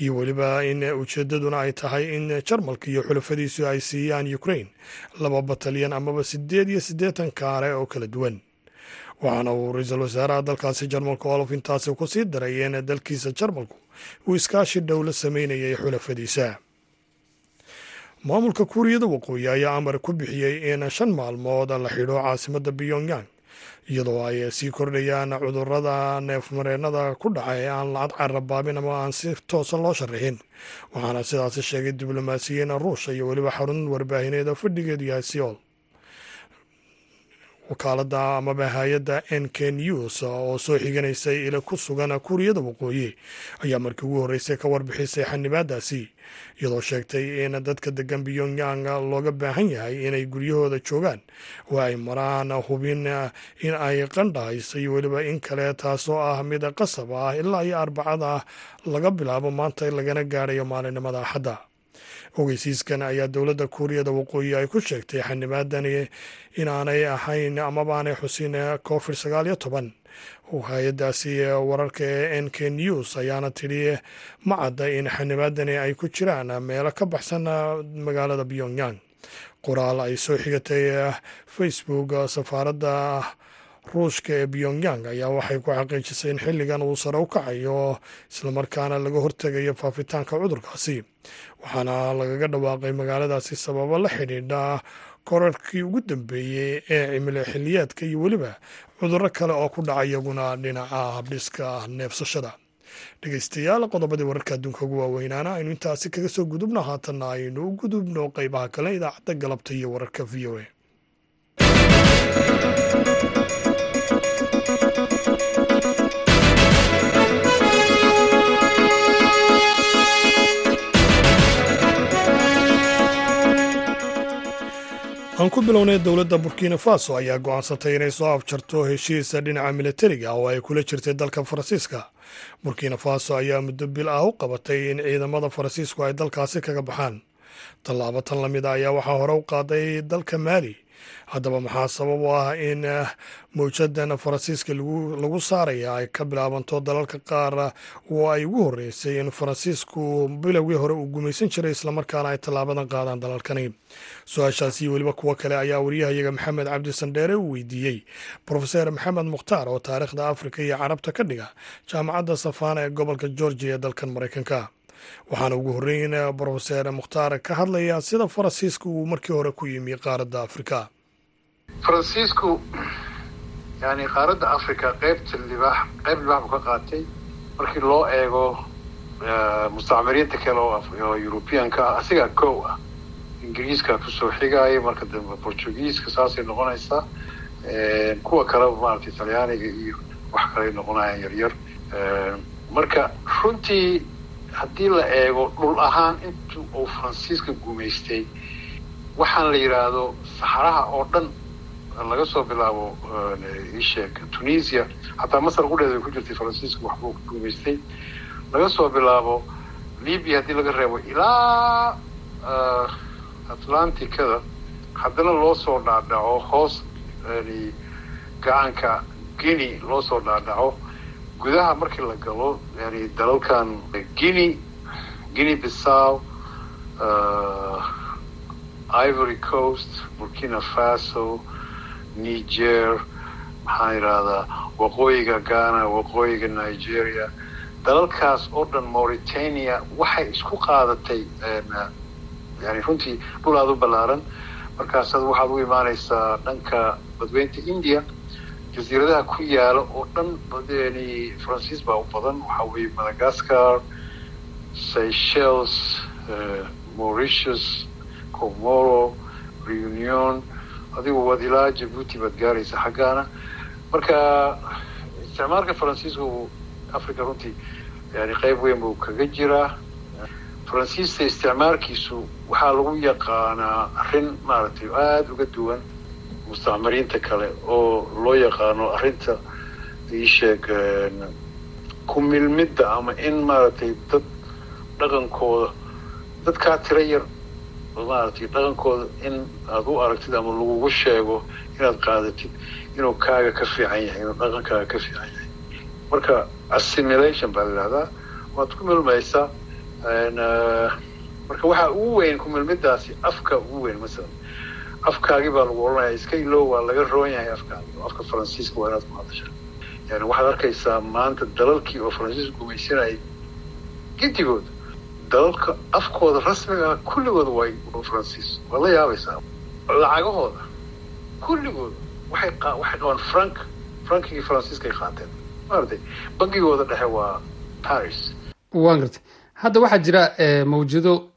Speaker 1: Iyo weliba in ujeeddaduna ay tahay in jarmalka iyo xulafadiisu ay siiyaan ukrain laba batalyan amaba siddeed iyo siddeetan kaare oo kala duwan. Waxaana uu ra'iisul wasaaraha dalkaasi jarmalka olof intaasi ku sii daray in dalkiisa jarmalku uu iskaashi dhow la sameynayay xulafadiisa. Maamulka kuuriyada waqooyi ayaa amar ku bixiyey in shan maalmood la xidho caasimadda pyongyang iyadoo ay sii kordhayaan cudurrada neefmareennada ku dhaca ee aan lacad carabaabin ama aan si toosan loo sharaxin waxaana sidaasi sheegay diblomaasiyiin ruusha iyo weliba xarun warbaahineed oo fadhigeedu yahay seoul wakaaladda amaba hay'adda n k news oo soo xiganaysay ila ku sugan kuuriyada waqooyi ayaa markii ugu horreysay ka warbixisay xanibaadaasi iyadoo sheegtay in dadka degan pyongyang looga baahan yahay inay guryahooda joogaan. Oo ay maraan hubin in ay qandhahayso iyo weliba in kale taasoo ah mid qasab ah ilaa iyo arbacada laga bilaabo maanta lagana gaarayo maalinimada axadda ogeysiiskan ayaa dowladda kuuriyada waqooyi ay ku sheegtay xanibaadani inaanay ahayn amabaanay xusin covid sagaal iyo toban. Hay'adaasi wararka ee n k news ayaana tidhi ma cadda in xanibaadani ay ku jiraan meelo ka baxsan magaalada pyongyang. Qoraal ay soo xigatay facebook safaaradda ruushka ee pyongyang ayaa waxay ku xaqiijisay in xilligan uu sare u kacayo islamarkaana laga hortegayo faafitaanka cudurkaasi. Waxaana lagaga dhawaaqay magaaladaasi sababo la xidhiidha korarkii ugu dambeeyey ee cimilo xiliyaadka iyo weliba cudurro kale oo ku dhaca iyaguna dhinaca habdhiska neefsashada. Dhegeystayaal qodobadii wararka adduunka ugu waaweynaana aynu intaasi kaga soo gudubno. Haatanna aynu u gudubno qeybaha kale idaacadda galabta iyo wararka v o a aan ku bilownay dowladda burkina faso ayaa go'aansatay inay soo afjarto heshiisa dhinaca militariga oo ay kula jirtay dalka faransiiska. Burkina faso ayaa muddo bil ah u qabatay in ciidamada faransiisku ay dalkaasi kaga baxaan. Tallaabo tan la mid a ayaa waxaa hore u qaaday dalka maali haddaba maxaa sabab u ah in mawjadan faransiiska lagu saaraya ay ka bilaabanto dalalka qaar oo ay ugu horreysay in faransiisku bilowgii hore uu gumaysan jiray islamarkaana ay tallaabadan qaadaan dalalkani. Su'aashaasi weliba kuwo kale ayaa waryahayaga maxamed cabdi sandheere uu weydiiyey. Profeser maxamed mukhtaar oo taariikhda afrika iyo carabta ka dhiga jaamacadda safana ee gobolka georgia ee dalkan maraykanka waxaana ugu horreyn brofeser mukhtaar ka hadlaya sida faransiiska uu markii hore ku yimi qaaradda afrika.
Speaker 6: Faransiisku yani qaaradda africa qaybta libaax qayb libaax buu ka qaatay markii loo eego mustacmiriinta kale oo yurubiyanka ah asigaa kow ah. Ingiriiska ku soo xigaya marka dambe portugiiska saasay noqonaysaa kuwa kaleba maaragtay talyaaniga iyo wax kaley noqonayaan yaryar. Marka runtii haddii la eego dhul ahaan intu uu faransiiska gumaystay waxaan la yidhaahdo saxaraha oo dhan laga soo bilaabo isheeg tunisia. Xataa masar qudheeda ay ku jirtay faransiiska waxbuu gumaystay laga soo bilaabo libya haddii laga reebo ilaa atlanticada haddana loo soo dhaadhaco hoos yani gacanka guinea loo soo dhaadhaco gudaha markii la galo yani dalalkan guinea guinea bissaw ivory coast burkina faso niger maxaan yidhaahdaa waqooyiga ghana waqooyiga nigeria. Dalalkaas oo dhan mauritania waxay isku qaadatay yani runtii dhul aada u ballaaran. Markaasaad waxaad u imaanaysaa dhanka badweynta india jasiiradaha ku yaalla oo dhan yani faransiis baa u badan waxaa weeye madagascar seychelles mauritius comoro reunion adigu waad ilaa jabuuti baad gaaraysa xaggaana. Marka isticmaalka faransiisku africa runtii yani qayb weyn buu kaga jiraa faransiista isticmaalkiisu waxaa lagu yaqaanaa arrin maaragtay aada uga duwan mustacmariinta kale oo loo yaqaano arrinta iisheeg ku milmidda ama in maaragtay dad dhaqankooda dadkaa tiro yar maaragtay dhaqankooda in aad u aragtid ama lagugu sheego inaad qaadatid inuu kaaga ka fiican yahay inuu dhaqankaaga ka fiican yahay. Marka assimilation baa la waad ku milmaysaa marka waxaa ugu weyn ku milmidaasi afka ugu weyn masalan afkaagii baa lagu odhanaya iska ilow waa laga roon yahay afkaagi. Oo afka faransiiska waa inaad ku hadasha yani waxaad arkaysaa maanta dalalkii oo faransiiska gumaysanayay gidigooda dalalka afkooda rasmiga ah kulligooda way faransiis waad la yaabaysaa. Lacagahooda kulligooda waxay waxay qabaan frank frankigii faransiiskay qaateen. Maaragtay bangigooda dhexe waa paris.
Speaker 11: Waan gartay hadda waxaa jira mawjado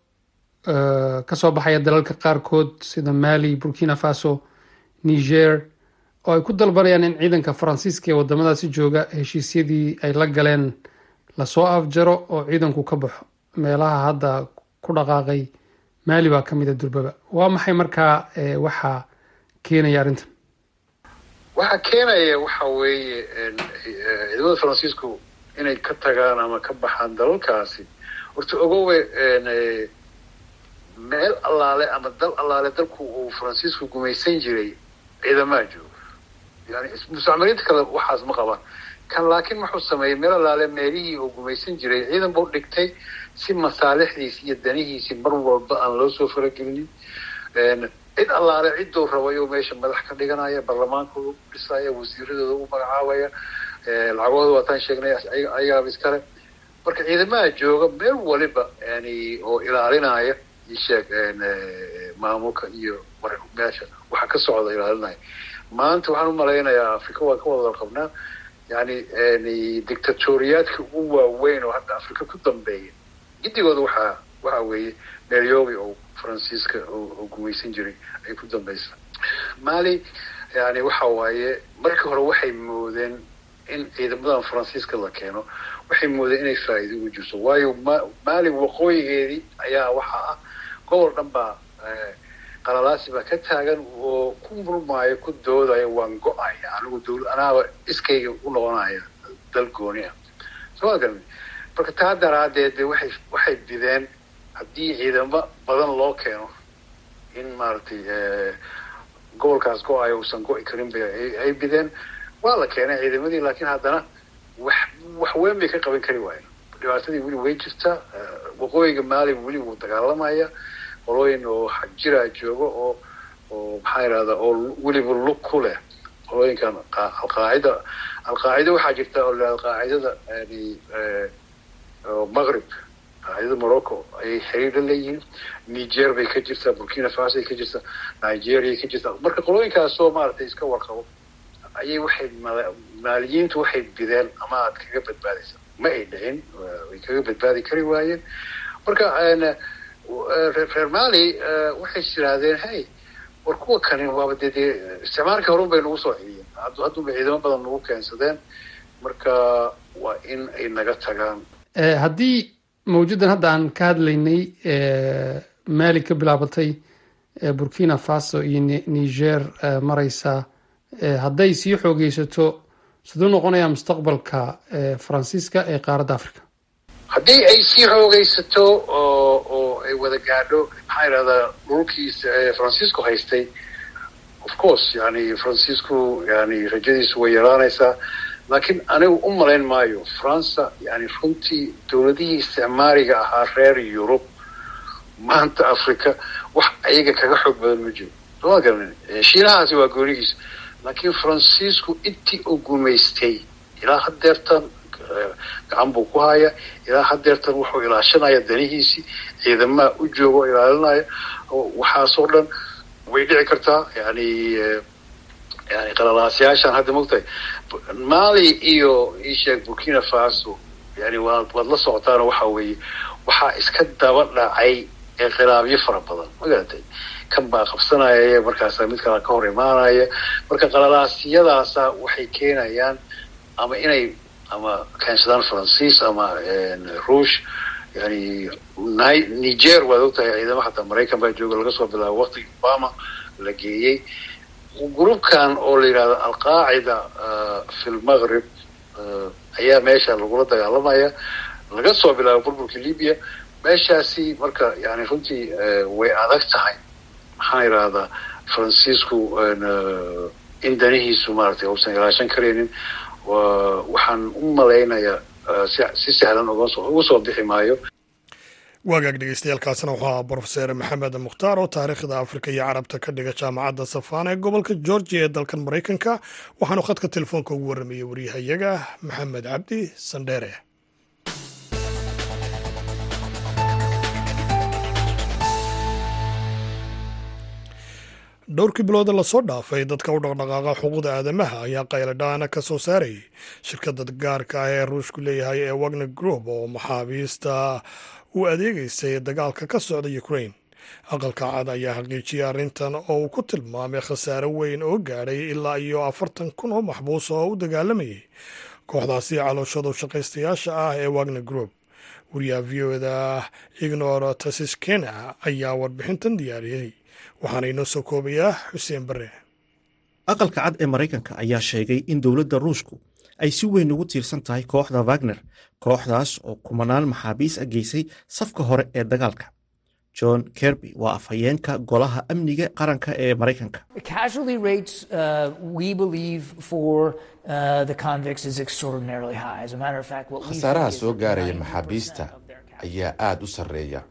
Speaker 11: ka soo baxaya dalalka qaarkood sida mali burkina faso niger oo ay ku dalbanayaan in ciidanka faransiiska ee wadamadaasi jooga heshiisyadii ay la galeen la soo afjaro oo ciidanku ka baxo meelaha hadda ku dhaqaaqay. Mali baa ka mida durbaba. Waa maxay markaa waxaa keenaya arrintan?
Speaker 6: Waxaa keenaya waxa weeye ciidamada faransiisku inay ka tagaan ama ka baxaan dalalkaasi. Horta ogowe meel allaale ama dal allaale dalku uu faransiisku gumaysan jiray ciidamaha jooga yani mustacmariinta kale waxaas ma qabaan. Kan laakiin wuxuu sameeyey meel allaale meelihii uu gumaysan jiray ciidan buu dhigtay si masaalixdiisi iyo danihiisi mar walba aan loo soo faragelinin. Cid allaale cidduu rabayo meesha madax ka dhiganaya baarlamaanka u dhisaya wasiiradooda u magacaabaya lacagooda waataan sheegnay ayagaaba iskale marka ciidamaha jooga meel waliba yani oo ilaalinaya isheeg maamulka iyo meesha waxa ka socda ilaalinaya maanta waxaan u malaynayaa africa waan ka wada qabnaa yani dictatoriyaadka ugu waaweyn oo hadda africa ku dambeeya gidigooda waxaa waxa weeye meelyogi oo faransiiska oo gumaysan jiray ay ku dambaysa mali yani waxa waaye markii hore waxay moodeen in ciidamadan faransiiska la keeno. Waxay moodeen inay faa'iido ugu jirto. Waayo mali waqooyigeedii ayaa waxa ah gobol dhan baa qalalaasi baa ka taagan oo ku murmaayo ku doodaya waan go'aya. Anigu dawla anaaba iskayga u noqonaya dal gooni ah garmi marka taa daraadeed de waxay waxay bideen haddii ciidamo badan loo keeno in maaragtay gobolkaas go'ayo uusan go-i karin ba ay bideen. Waa la keenay ciidamadii laakiin haddana wax wax weyn bay ka qaban kari waayeen. Dhibaatadii weli way jirtaa waqooyiga maali weli wuu dagaalamaya qolooyin oo xagjiraa jooga oo oo maxaa yidhahdaa oo weliba lug ku leh qolooyinkan alqaacida alqaacida waxaa jirta oo la qaacidada yani maqrib qaacidada morocco ayay xiriir leeyihiin. Niger bay ka jirtaa burkina faso ay ka jirtaa nigeria ka jirtaa marka qolooyinkaasoo maaragtay iska warqabo ayay waxay maaliyiintu waxay bideen ama aad kaga badbaadaysa. Ma ay dhicin way kaga badbaadi kari waayeen. Marka reer mali waxay yidhaahdeen hey war kuwa kani waaba dee isticmaalkii horun bay nagu soo celiyeen. Hadduba ciidamo badan nagu keensadeen. Marka waa in ay naga tagaan.
Speaker 11: Haddii mawjudan hadda aan ka hadlaynay mali ka bilaabatay burkina faso iyo niger mareysa hadday sii xoogeysato siduu noqonayaa mustaqbalka faransiiska ee qaaradda africa
Speaker 6: haddii ay sii xoogeysato oo oo ay wada gaadho. Maxaa yidhahdaa dhulkiisa faransiisku haystay. Of course yani faransiisku yani rajadiisu way yaraanaysaa. Laakiin anigu u malayn maayo faransa yani runtii dowladihii isticmaariga ahaa reer yurub maanta africa wax ayaga kaga xoog badan ma jiro. Soma garanin shiinahaasi waa goonigiisa. Laakiin faransiisku intii uu gumaystay ilaa hadeertan gacan buu ku haya ilaa hadeertan wuxuu ilaashanaya danihiisii ciidamaha u jooga oo ilaalinaya waxaasoo dhan way dhici kartaa. Yani yani qalalaasyaashaan hadda mogtahay mali iyo isheeg burkina faso yani waad waad la socotaano waxa weeye waxaa iska daba dhacay inqilaabyo fara badan. Magaratay kan baa qabsanaya markaasa mid kala ka hor imaanaya. Marka qalalaasyadaasa waxay keenayaan ama inay ama keensadaan faransiis ama ruush yani niger waad ogtahay ciidamo xataa maraykan baa jooga laga soo bilaabo waktigii obama la geeyey. Grupkan oo la yidhahdo alqaacida fi lmaghrib ayaa meesha lagula dagaalamaya laga soo bilaabo burburka libya meeshaasi marka yani runtii way adag tahay. Maxaan idhahdaa faransiisku in danihiisu maaragtay uusan ilaashan karaynin waxaan u malaynayaa si sahlan uga soo bixi maayo.
Speaker 1: Waagaag dhegeystayaaalkaasina wuxuu ahaa brofeser maxamed mukhtaar oo taariikhda afrika iyo carabta ka dhiga jaamacadda safana ee gobolka georgia ee dalkan maraykanka waxaanu khadka telefoonka ugu warramayey waryahayaga maxamed cabdi sandheere dhowrkii bilooda la soo dhaafay dadka u dhaqdhaqaaqa xuquuqda aadamaha ayaa qayladhaana ka soo saarayay shirkadda gaarka ah ee ruushku leeyahay ee wagner group oo maxaabiista u adeegeysay dagaalka ka socda ukraine. Aqalka cad ayaa xaqiijiyay arrintan oo uu ku tilmaamay khasaare weyn oo gaadhay ilaa iyo afartan kun oo maxbuus oo u dagaalamayay kooxdaasi calooshadu shaqaystayaasha ah ee wagner group. Wariyaha v o da ignor tasiskena ayaa warbixintan diyaariyey waxaana inoo soo koobayaa xuseen bare
Speaker 12: aqalka cad ee maraykanka ayaa sheegay in dowladda ruushku ay si weyn ugu tiirsan tahay kooxda wagner kooxdaas oo kumanaan maxaabiis a geysay safka hore ee dagaalka. John kerby waa afhayeenka golaha amniga qaranka ee maraykanka.
Speaker 13: Khasaaraha soo gaaraya maxaabiista ayaa aad u sarreeya.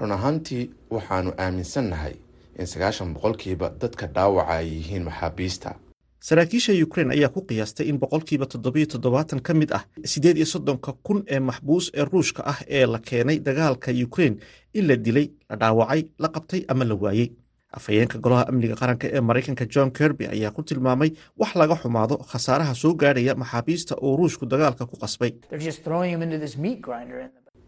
Speaker 13: Run ahaantii waxaannu aaminsannahay in sagaashan boqolkiiba dadka dhaawaca ay yihiin maxaabiista.
Speaker 12: Saraakiisha ukrain ayaa ku qiyaastay in boqolkiiba toddobiyo toddobaatan ka mid ah siddeed iyo soddonka kun ee maxbuus ee ruushka ah ee la keenay dagaalka ukrain in la dilay la dhaawacay la qabtay ama la waayey afhayeenka golaha amniga qaranka ee maraykanka john kerby ayaa ku tilmaamay wax laga xumaado khasaaraha soo gaadhaya maxaabiista oo ruushku dagaalka ku qasbay.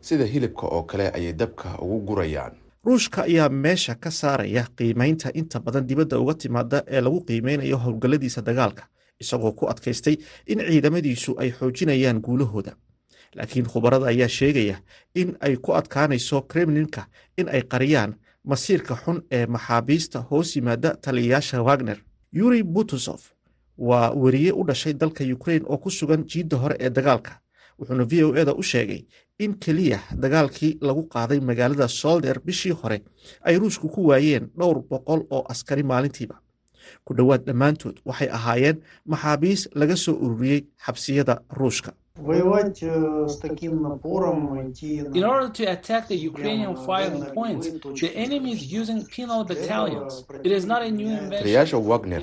Speaker 13: Sida hilibka oo kale ayay dabka ugu gurayaan
Speaker 12: ruushka ayaa meesha ka saaraya qiimaynta inta badan dibadda uga timaada ee lagu qiimeynayo howlgalladiisa dagaalka isagoo ku adkaystay in ciidamadiisu ay xoojinayaan guulahooda. Laakiin khubarada ayaa sheegaya in ay ku adkaanayso kremlinka in ay qariyaan masiirka xun ee maxaabiista hoos yimaada taliyayaasha wagner. Yuri butusof waa weriye u dhashay dalka ukrain oo ku sugan jiidda hore ee dagaalka wuxuuna v o eda u sheegay in keliya dagaalkii lagu qaaday magaalada solder bishii hore ay ruushku ku waayeen dhowr boqol oo askari maalintiiba ku dhowaad dhammaantood waxay ahaayeen maxaabiis laga soo ururiyey xabsiyada ruushka
Speaker 14: In order to attack the Ukrainian firing points, the enemy is using penal battalions. It is not a new invention.
Speaker 13: taliyayaasha wagner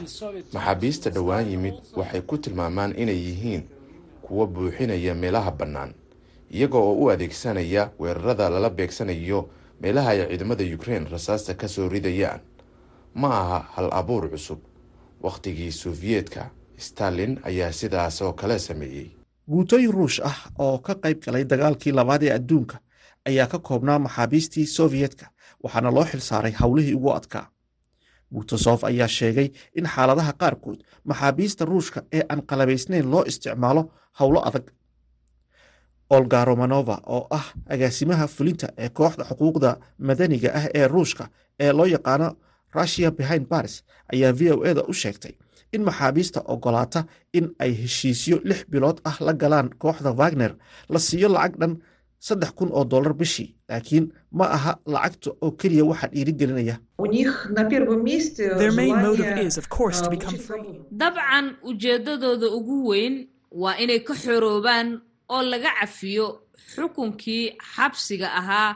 Speaker 13: maxaabiista dhowaan yimid waxay ku tilmaamaan inay yihiin kuwa buuxinaya meelaha bannaan iyaga oo u adeegsanaya weerarada lala beegsanayo meelaha ay ciidamada ukrain rasaasta ka soo ridayaan. Ma aha hal abuur cusub. Wakhtigii sofiyeetka stalin ayaa sidaas oo kale sameeyey.
Speaker 12: Guutooyin ruush ah oo ka qayb galay dagaalkii labaad ee adduunka ayaa ka koobnaa maxaabiistii soviyedka waxaana loo xilsaaray howlihii ugu adkaa. Butosof ayaa sheegay in xaaladaha qaarkood maxaabiista ruushka ee aan qalabaysnayn loo isticmaalo howlo adag olga romanova oo ah agaasimaha fulinta ee kooxda xuquuqda madaniga ah ee ruushka ee loo yaqaano russia behind baris ayaa v o eda u sheegtay in maxaabiista ogolaata in ay heshiisyo lix bilood ah la galaan kooxda wagner la siiyo lacag dhan saddex kun oo dollar bishii laakiin ma aha lacagta oo keliya waxaa dhiirigelinaya.
Speaker 15: Dabcan ujeeddadooda ugu weyn waa inay ka xoroobaan oo laga cafiyo xukunkii xabsiga ahaa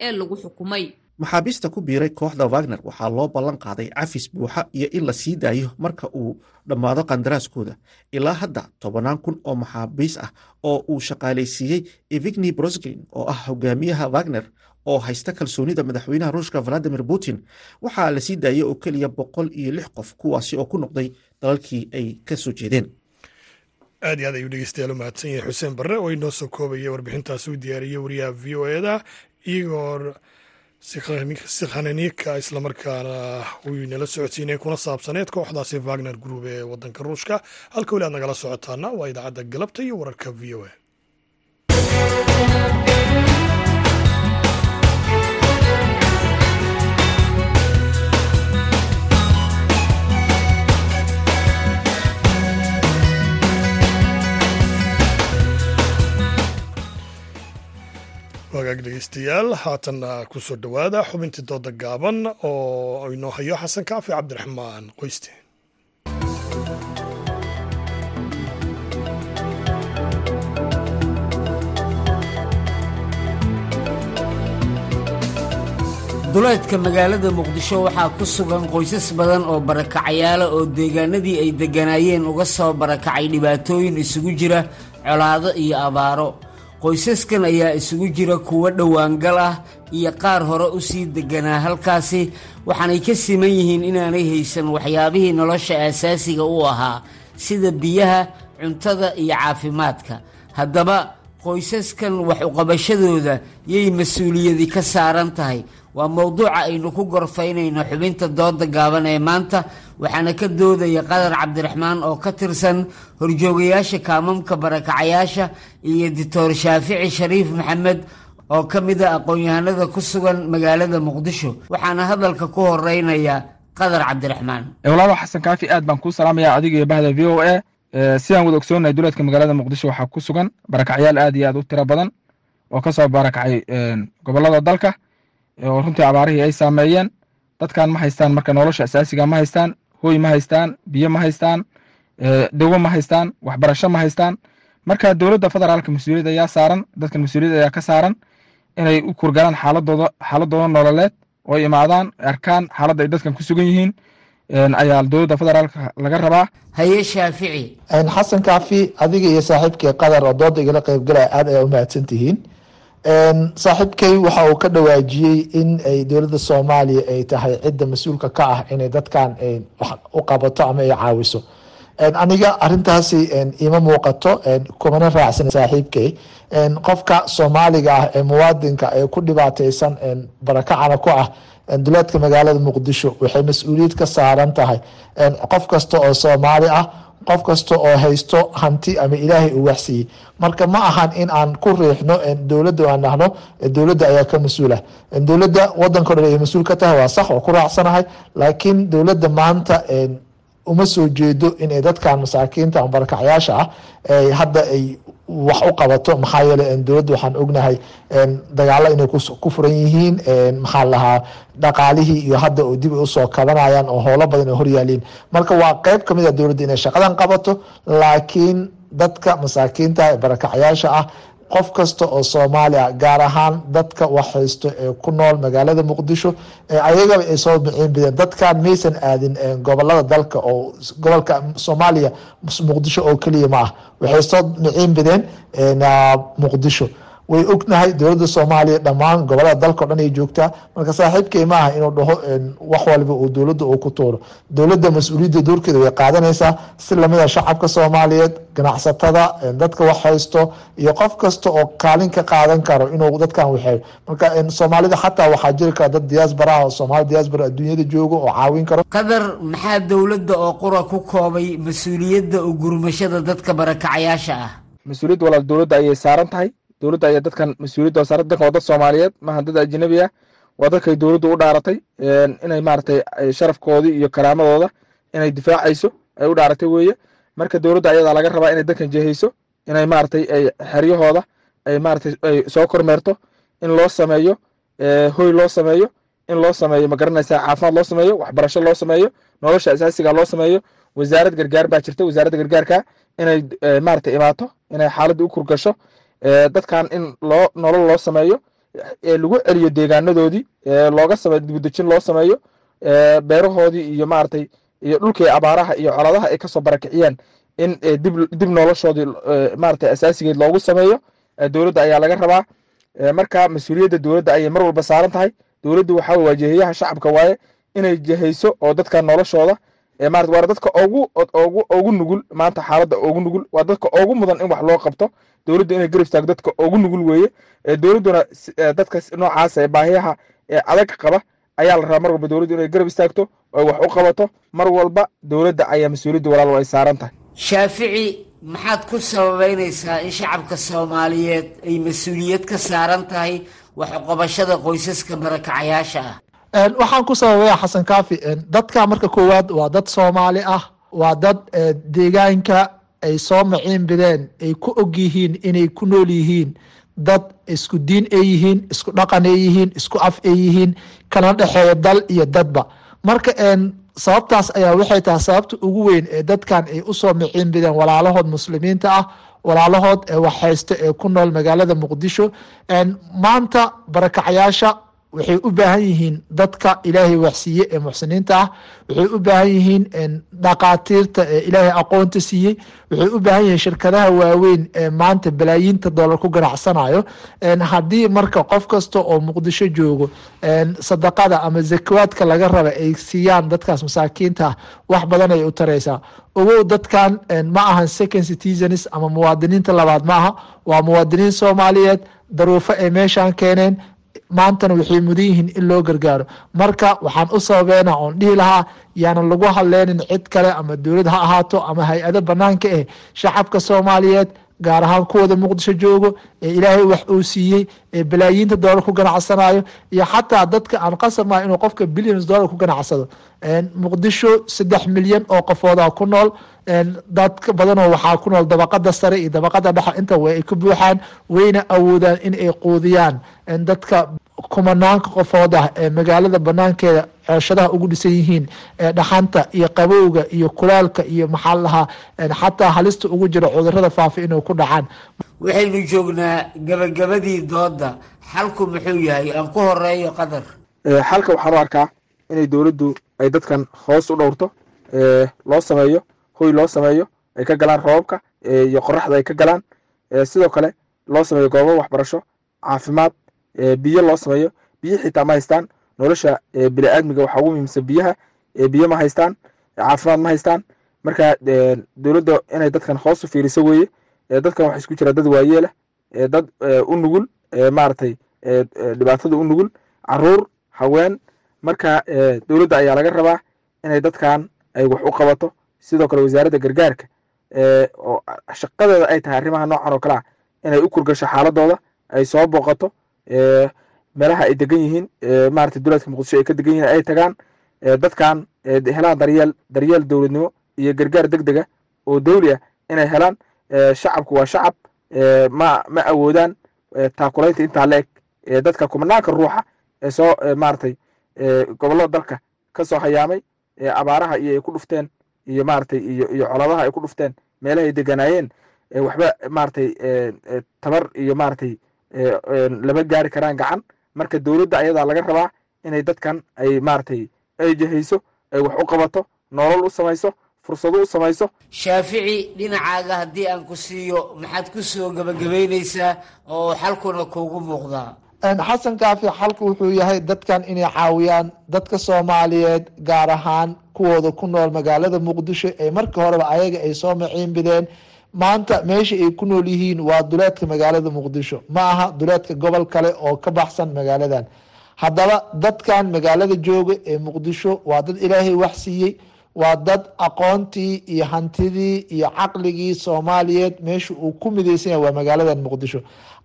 Speaker 15: ee lagu xukumay.
Speaker 12: Maxaabiista ku biiray kooxda wagner waxaa loo ballan qaaday cafis buuxa iyo in la sii daayo marka uu dhammaado qandaraaskooda. Ilaa hadda tobannaan kun oo maxaabiis ah oo uu shaqaalaysiiyey evigni brosglin oo ah hogaamiyaha wagner oo haysta kalsoonida madaxweynaha ruushka valadimir putin waxaa la sii daayay oo keliya boqol iyo lix qof kuwaasi oo ku noqday dalalkii ay ka soo jeedeen
Speaker 1: aad iyo aad ayuu dhegeystayaal u mahadsan yahay xuseen barre oo inoo soo koobaya warbixintaasi u diyaariyey wariyaha v o eda igor sikhanenika islamarkaana uu inala socodsiinay kuna saabsaneed kooxdaasi wagner group ee wadanka ruushka. Halka weli aad nagala socotaana waa idaacadda galabta iyo wararka v o a wagaag dhegeystayaal haatanna ku soo dhowaada xubintii dooda gaaban oo inoo hayo xasan kaafi cabdiraxmaan qoyste.
Speaker 16: Duleedka magaalada muqdisho waxaa ku sugan qoysas badan oo barakacayaala oo deegaanadii ay degganaayeen uga soo barakacay dhibaatooyin isugu jira colaado iyo abaaro qoysaskan ayaa isugu jira kuwo dhowaangal ah iyo qaar hore u sii degganaa halkaasi. Waxaanay ka siman yihiin inaanay haysan waxyaabihii nolosha aasaasiga u ahaa sida biyaha cuntada iyo caafimaadka. Haddaba qoysaskan wax uqabashadooda yay mas'uuliyadi ka saaran tahay. Waa mowduuca aynu ku gorfaynayno xubinta dooda gaaban ee maanta waxaana ka doodaya qadar cabdiraxmaan oo ka tirsan horjoogayaasha kaamamka barakacayaasha iyo doctor shaafici shariif maxamed oo ka mid a aqoon-yahanada ku sugan magaalada muqdisho. Waxaana hadalka ku horeynaya qadar cabdiraxmaan.
Speaker 17: Walaalo xasan kaafi aad baan kuu salaamaya adiga iyo bahda v o a. Sidaan wada ogsoonahay duleedka magaalada muqdisho waxaa ku sugan barakacyaal aad iyo aad u tiro badan oo ka soo barakacay gobollada dalka oo runtii abaarihii ay saameeyeen. Dadkan ma haystaan marka nolosha asaasiga ma haystaan hooy ma haystaan biyo ma haystaan dawo ma haystaan waxbarasho ma haystaan. Marka dowladda federaalka mas'uuliyad ayaa saaran dadkan mas'uuliyad ayaa ka saaran inay u kurgalaan xaaladooda xaaladooda nololeed oo ay imaadaan arkaan xaaladda ay dadkan ku sugan yihiin. Ayaa dowladda federaalka laga rabaa.
Speaker 16: Haye shaafici.
Speaker 18: Xasan kaafi adiga iyo saaxiibkii qadar oo dooda igala qeybgalaya aad ayaa u mahadsan tihiin saaxiibkay waxa uu ka dhawaajiyey in ay dowladda soomaaliya ay tahay cidda mas'uulka ka ah inay dadkan wax u qabato ama ay caawiso. Aniga arintaasi ima muuqato kumana raacsan saaxiibkay. Qofka soomaaliga ah ee muwaadinka ee ku dhibaateysan barakacana ku ah duleedka magaalada muqdisho waxay mas'uuliyad ka saaran tahay. Qof kasta oo soomaali ah qof kasta oo haysto hanti ama ilaahay uu waxsiiyey. Marka ma ahan in aan ku riixno dowladda aan dhahno dowladda ayaa ka mas'uula. Dowladda wadanka o dhan ay mas'uul ka tahay waa sax oo ku raacsanahay. Laakiin dowladda maanta uma soo jeedo inay dadkan masaakiinta ama barakacyaasha ah hadda ay wax u qabato maxaa yeele dowladda waxaan ognahay dagaalo inay ku furan yihiin maxaa lahaa dhaqaalihii iyo hadda oo dib ay u soo kabanayaan oo howlo badan ay horyaaliin marka waa qeyb ka mid a dowladda inay shaqadan qabato laakiin dadka masaakiinta ee barakacyaasha ah qof kasta oo soomaali ah gaar ahaan dadka wax haysto ee ku nool magaalada muqdisho ayagaba ay soo miciin bideen dadkan maysan aadin gobollada dalka oo gobolka soomaaliya muqdisho oo keliya ma ah. Waxay soo miciin bideen muqdisho way ognahay dowladda soomaaliya dhammaan gobollada dalka o dhan ay joogtaa. Marka saaxiibkay ma aha inuu dhaho wax walba uu dowladda uu ku tuuro. Dowladda mas'uuliyadda doorkeeda way qaadanaysaa si lamida shacabka soomaaliyeed ganacsatada dadka wax haysto iyo qof kasta oo kaalin ka qaadan karo inuu dadkan waxeeyo marka soomaalida xataa waxaa jiri kara dad diaasbara ah oo soomaali diaasbara adduunyada joogo oo caawin karo.
Speaker 16: Qadar maxaa dowladda oo qura ku koobay mas'uuliyadda u gurmashada dadka barakacayaasha ah?
Speaker 17: Mas'uuliyadda walaal dowladda ayay saaran tahay dowladda ayaa dadkan mas'uuliyadda saaran dadkan waa dad soomaaliyeed maaha dad ajnabi ah. Waa dadkay dowladdu u dhaaratay inay maaragtay sharafkoodii iyo karaamadooda inay difaacayso ay u dhaaratay weeye. Marka dowladda ayadaa laga rabaa inay dadkan jehayso inay maaragtay ay xeryahooda ay maaragtay ay soo kormeerto in loo sameeyo hoy loo sameeyo in loo sameeyo ma garanaysaa caafimaad loo sameeyo waxbarasho loo sameeyo nolosha asaasiga loo sameeyo. Wasaarad gargaar baa jirta wasaaradda gargaarka inay maaragtay imaato inay xaaladda u kurgasho dadkan in loo nolol loo sameeyo lagu celiyo deegaanadoodii looga sameeyo dibudejin loo sameeyo beerahoodii iyo maaragtay iyo dhulkii abaaraha iyo coladaha ay ka soo barakiciyeen in dib dib noloshoodii maaragtay asaasigeed loogu sameeyo dowladda ayaa laga rabaa. Marka mas'uuliyadda dowladda ayay mar walba saaran tahay. Dowladdu waxaa waa jehiyaha shacabka waaye inay jehayso oo dadka noloshooda maarata waa dadka ugu ugu ugu nugul maanta xaaladda ugu nugul. Waa dadka ugu mudan in wax loo qabto. Dowladdu inay garab istaagto dadka ugu nugul weeye. Dowladduna dadka noocaas ee baahiyaha ee adag qaba ayaa la rabaa. Mar walba dowladdu inay garab istaagto oo wax u qabato mar walba dowladda ayaa mas'uuliyadda walaal ay saaran tahay.
Speaker 16: Shaafici maxaad ku sababeynaysaa in shacabka soomaaliyeed ay mas'uuliyad ka saaran tahay wax uqabashada qoysaska barakacayaasha ah
Speaker 18: waxaan ku sababaya xasan kaafi dadka marka koowaad waa dad soomaali ah waa dad deegaanka ay soo maciin bideen ay ku og yihiin inay ku nool yihiin. Dad isku diin ay yihiin isku dhaqan ay yihiin isku af ay yihiin kana dhexeeya dal iyo dadba. Marka sababtaas ayaa waxay tahay sababta ugu weyn ee dadkan ay u soo miciin bideen walaalahood muslimiinta ah walaalahood ee waxhaysta ee ku nool magaalada muqdisho. Maanta barakacyaasha waxay u baahan yihiin dadka ilaahay waxsiiye ee muxsiniinta ah. Waxay u baahan yihiin dhaqaatiirta ee ilaahay aqoonta siiyey waxay u baahan yihiin shirkadaha waaweyn ee maanta balaayiinta dollar ku ganacsanayo. Haddii marka qof kasta oo muqdisho joogo sadaqada ama zakawaadka laga raba ay siiyaan dadkaas masaakiinta ah wax badan ay u taraysaa. Ogow dadkan ma ahan second citizens ama muwaadiniinta labaad ma aha waa muwaadiniin soomaaliyeed daruufo ay meeshaan keeneen maantana waxay mudan yihiin in loo gargaaro. Marka waxaan u sababeena oon dhihi lahaa yaanan lagu hadleynin cid kale ama dowlad ha ahaato ama hay'ado banaanka eh shacabka soomaaliyeed gaar ahaan kuwada muqdisho joogo ee ilaahay wax uu siiyey ee balaayiinta doolar ku ganacsanayo iyo xataa dadka aan qasabnaha inuu qofka billions dollar ku ganacsado. Muqdisho saddex milyan oo qofooda ku nool. Dad badanoo waxaa ku nool dabaqada sare iyo dabaqada dhexe. Inta way ay ka buuxaan wayna awoodaan in ay quudiyaan. Dadka kumanaanka qofood ah ee magaalada banaankeeda cooshadaha ugu dhisan yihiin ee dhaxanta iyo qabowga iyo kulaalka iyo maxaa lahaa xataa halista ugu jira cudurrada faafa inay ku dhacaan.
Speaker 16: Waxaynu joognaa gabagabadii dooda xalku muxuu yahay aan ku horeeyo qadar.
Speaker 17: Xalka waxaan u arkaa inay dowladdu ay dadkan hoos u dhowrto loo sameeyo hoy loo sameeyo ay ka galaan roobabka iyo qoraxda ay ka galaan. Sidoo kale loo sameeyo goobo waxbarasho caafimaad biyo loo sameeyo. Biyo xitaa ma haystaan. Nolosha biniaadmiga waxaa ugu muhiimsan biyaha biyo ma haystaan caafimaad ma haystaan. Marka dowladda inay dadkan hoos u fiiriso weeye dadkan waxa isku jira dad waayeelah dad u nugul maaragtay dhibaatada u nugul. Caruur haween marka dowladda ayaa laga rabaa inay dadkan ay wax u qabato. Sidoo kale wasaaradda gargaarka oo shaqadeeda ay tahay arrimaha noocan oo kale ah inay u kurgasho xaaladooda ay soo booqato meelaha ay degan yihiin maarata dowladka muqdisho ay ka degan yihiin ay tagaan dadkan helaan daryeel daryeel dowladnimo iyo gargaar deg dega oo dowli ah inay helaan shacabku waa shacab ma ma awoodaan taakulaynta intaa la eg dadka kumanaanka ruuxa ee soo maaragtay gobollada dalka ka soo hayaamay abaaraha iyo ay ku dhufteen iyo maaragtay iyo coladaha ay ku dhufteen meelaha ay deganaayeen waxba maaragtay tabar iyo maaragtay lama gaari karaan gacan. Marka dowladda ayadaa laga rabaa inay dadkan ay maaragtay ay jehayso ay wax u qabato nolol u samayso fursado u samayso.
Speaker 16: Shaafici dhinacaaga haddii aan ku siiyo maxaad ku soo gebagabaynaysaa oo xalkuna kuugu muuqdaa?
Speaker 18: Xasan kaafi xalku wuxuu yahay dadkan inay caawiyaan dadka soomaaliyeed gaar ahaan kuwooda ku nool magaalada muqdisho ee markii horeba ayaga ay soo maciin bideen maanta meesha ay ku nool yihiin waa duleedka magaalada muqdisho. Ma aha duleedka gobol kale oo ka baxsan magaaladan. Haddaba dadkan magaalada jooga ee muqdisho waa dad ilaahay wax siiyey waa dad aqoontii iyo hantidii iyo caqligii soomaaliyeed meesha uu ku midaysan yahay waa magaaladan muqdisho.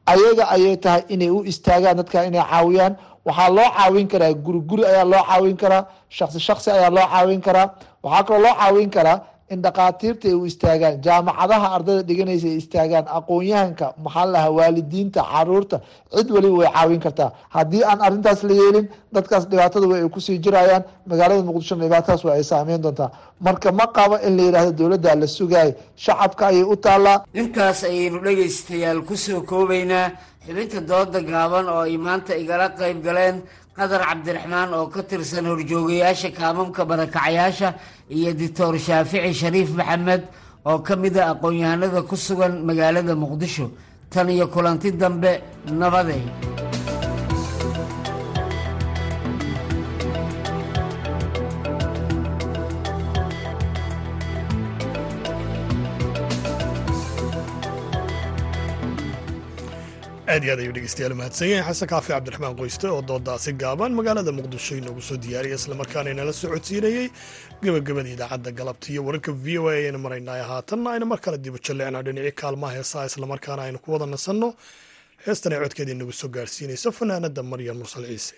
Speaker 18: Ayaga ayay tahay inay u istaagaan dadkan inay caawiyaan. Waxaa loo caawin karaa guri guri ayaa loo caawin karaa shaksi shaksi ayaa loo caawin karaa. Waxaa kaloo loo caawin karaa in dhakhaatiirta ay u istaagaan. Jaamacadaha ardayda dhiganaysa ay istaagaan. Aqoon-yahanka maxaa lahaa waalidiinta carruurta cid waliba way caawin kartaa. Haddii aan arrintaas la yeelin dadkaas dhibaatada way ay ku sii jirayaan. Magaalada muqdisho dhibaatadaas waa ay saameyn doontaa. Marka ma qabo in la yidhaahdo dowladda la sugaayo shacabka ayay u taallaa
Speaker 16: intaas ayaynu dhegaystayaal ku soo koobaynaa. Xibinta dooda gaaban oo ay maanta igala qayb galeen qadar cabdiraxmaan oo ka tirsan horjoogayaasha kaamamka barakacayaasha iyo doctor shaafici shariif maxamed oo ka mid a aqoon-yahanada ku sugan magaalada muqdisho tan iyo kulanti dambe nabade
Speaker 1: aad iyo aad ayuu dhegeystayaal mahadsan yahay. Xasan kaafi cabdiraxmaan qoyste oo doodaasi gaaban magaalada muqdisho inoogu soo diyaariyay islamarkaana inala socodsiinayey gebagabada idaacadda galabta. Iyo wararka v o a ayaynu maraynay haatanna aynu mar kale dibu jalleecnaa dhinacii kaalmaha heesaha islamarkaana aynu ku wada nasanno heestan ay codkeeda inagu soo gaarsiinayso. Fanaanada maryam mursal ciise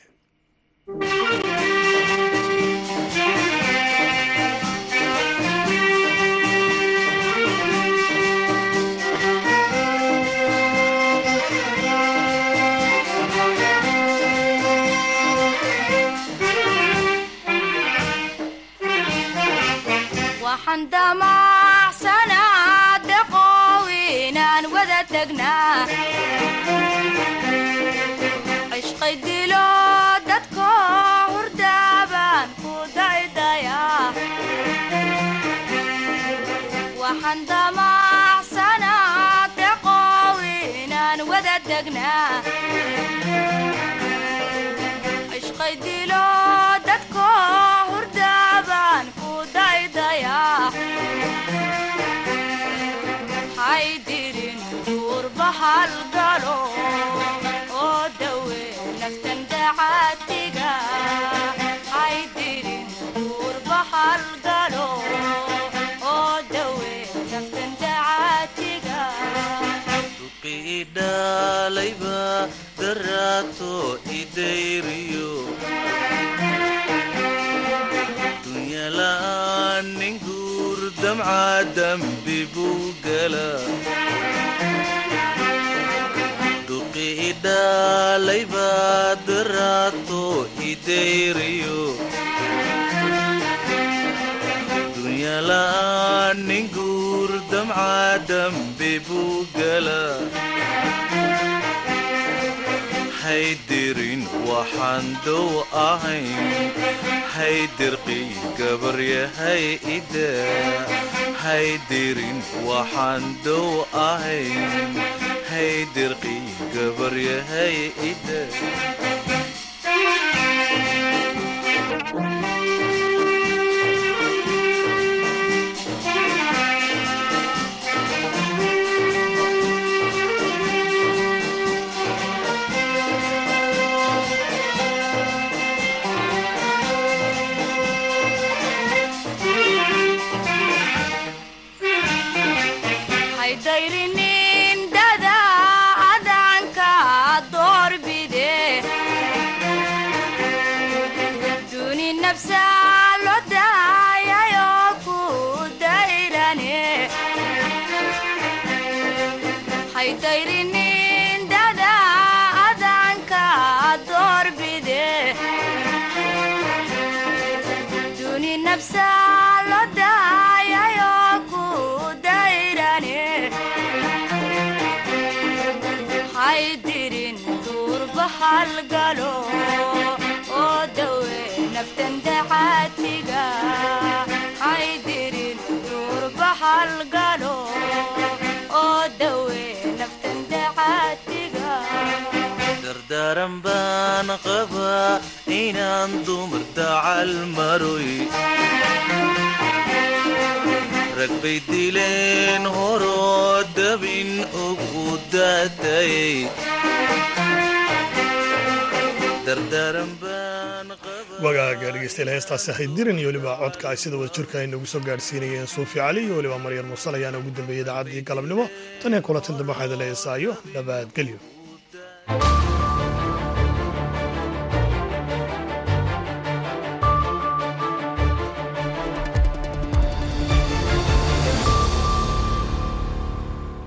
Speaker 19: dunyala'aan nin guur dambi buu gala duqi idhalayba daraato haydirin waxaan dow ahayn. Haydirqi gabaryahay ida haydirin waxaan dow ahayn. Haydirqi gabaryahay ida
Speaker 1: heestaasi haydirin iyo weliba codka ay sida wada jirka ay nagu soo gaadhsiinayeen suufi cali iyo weliba maryar mursal ayaana ugu dambeeyey idaacaddii galabnimo. Tan iyo kulantan dambe waxaa idin leesaayo nabadgelyo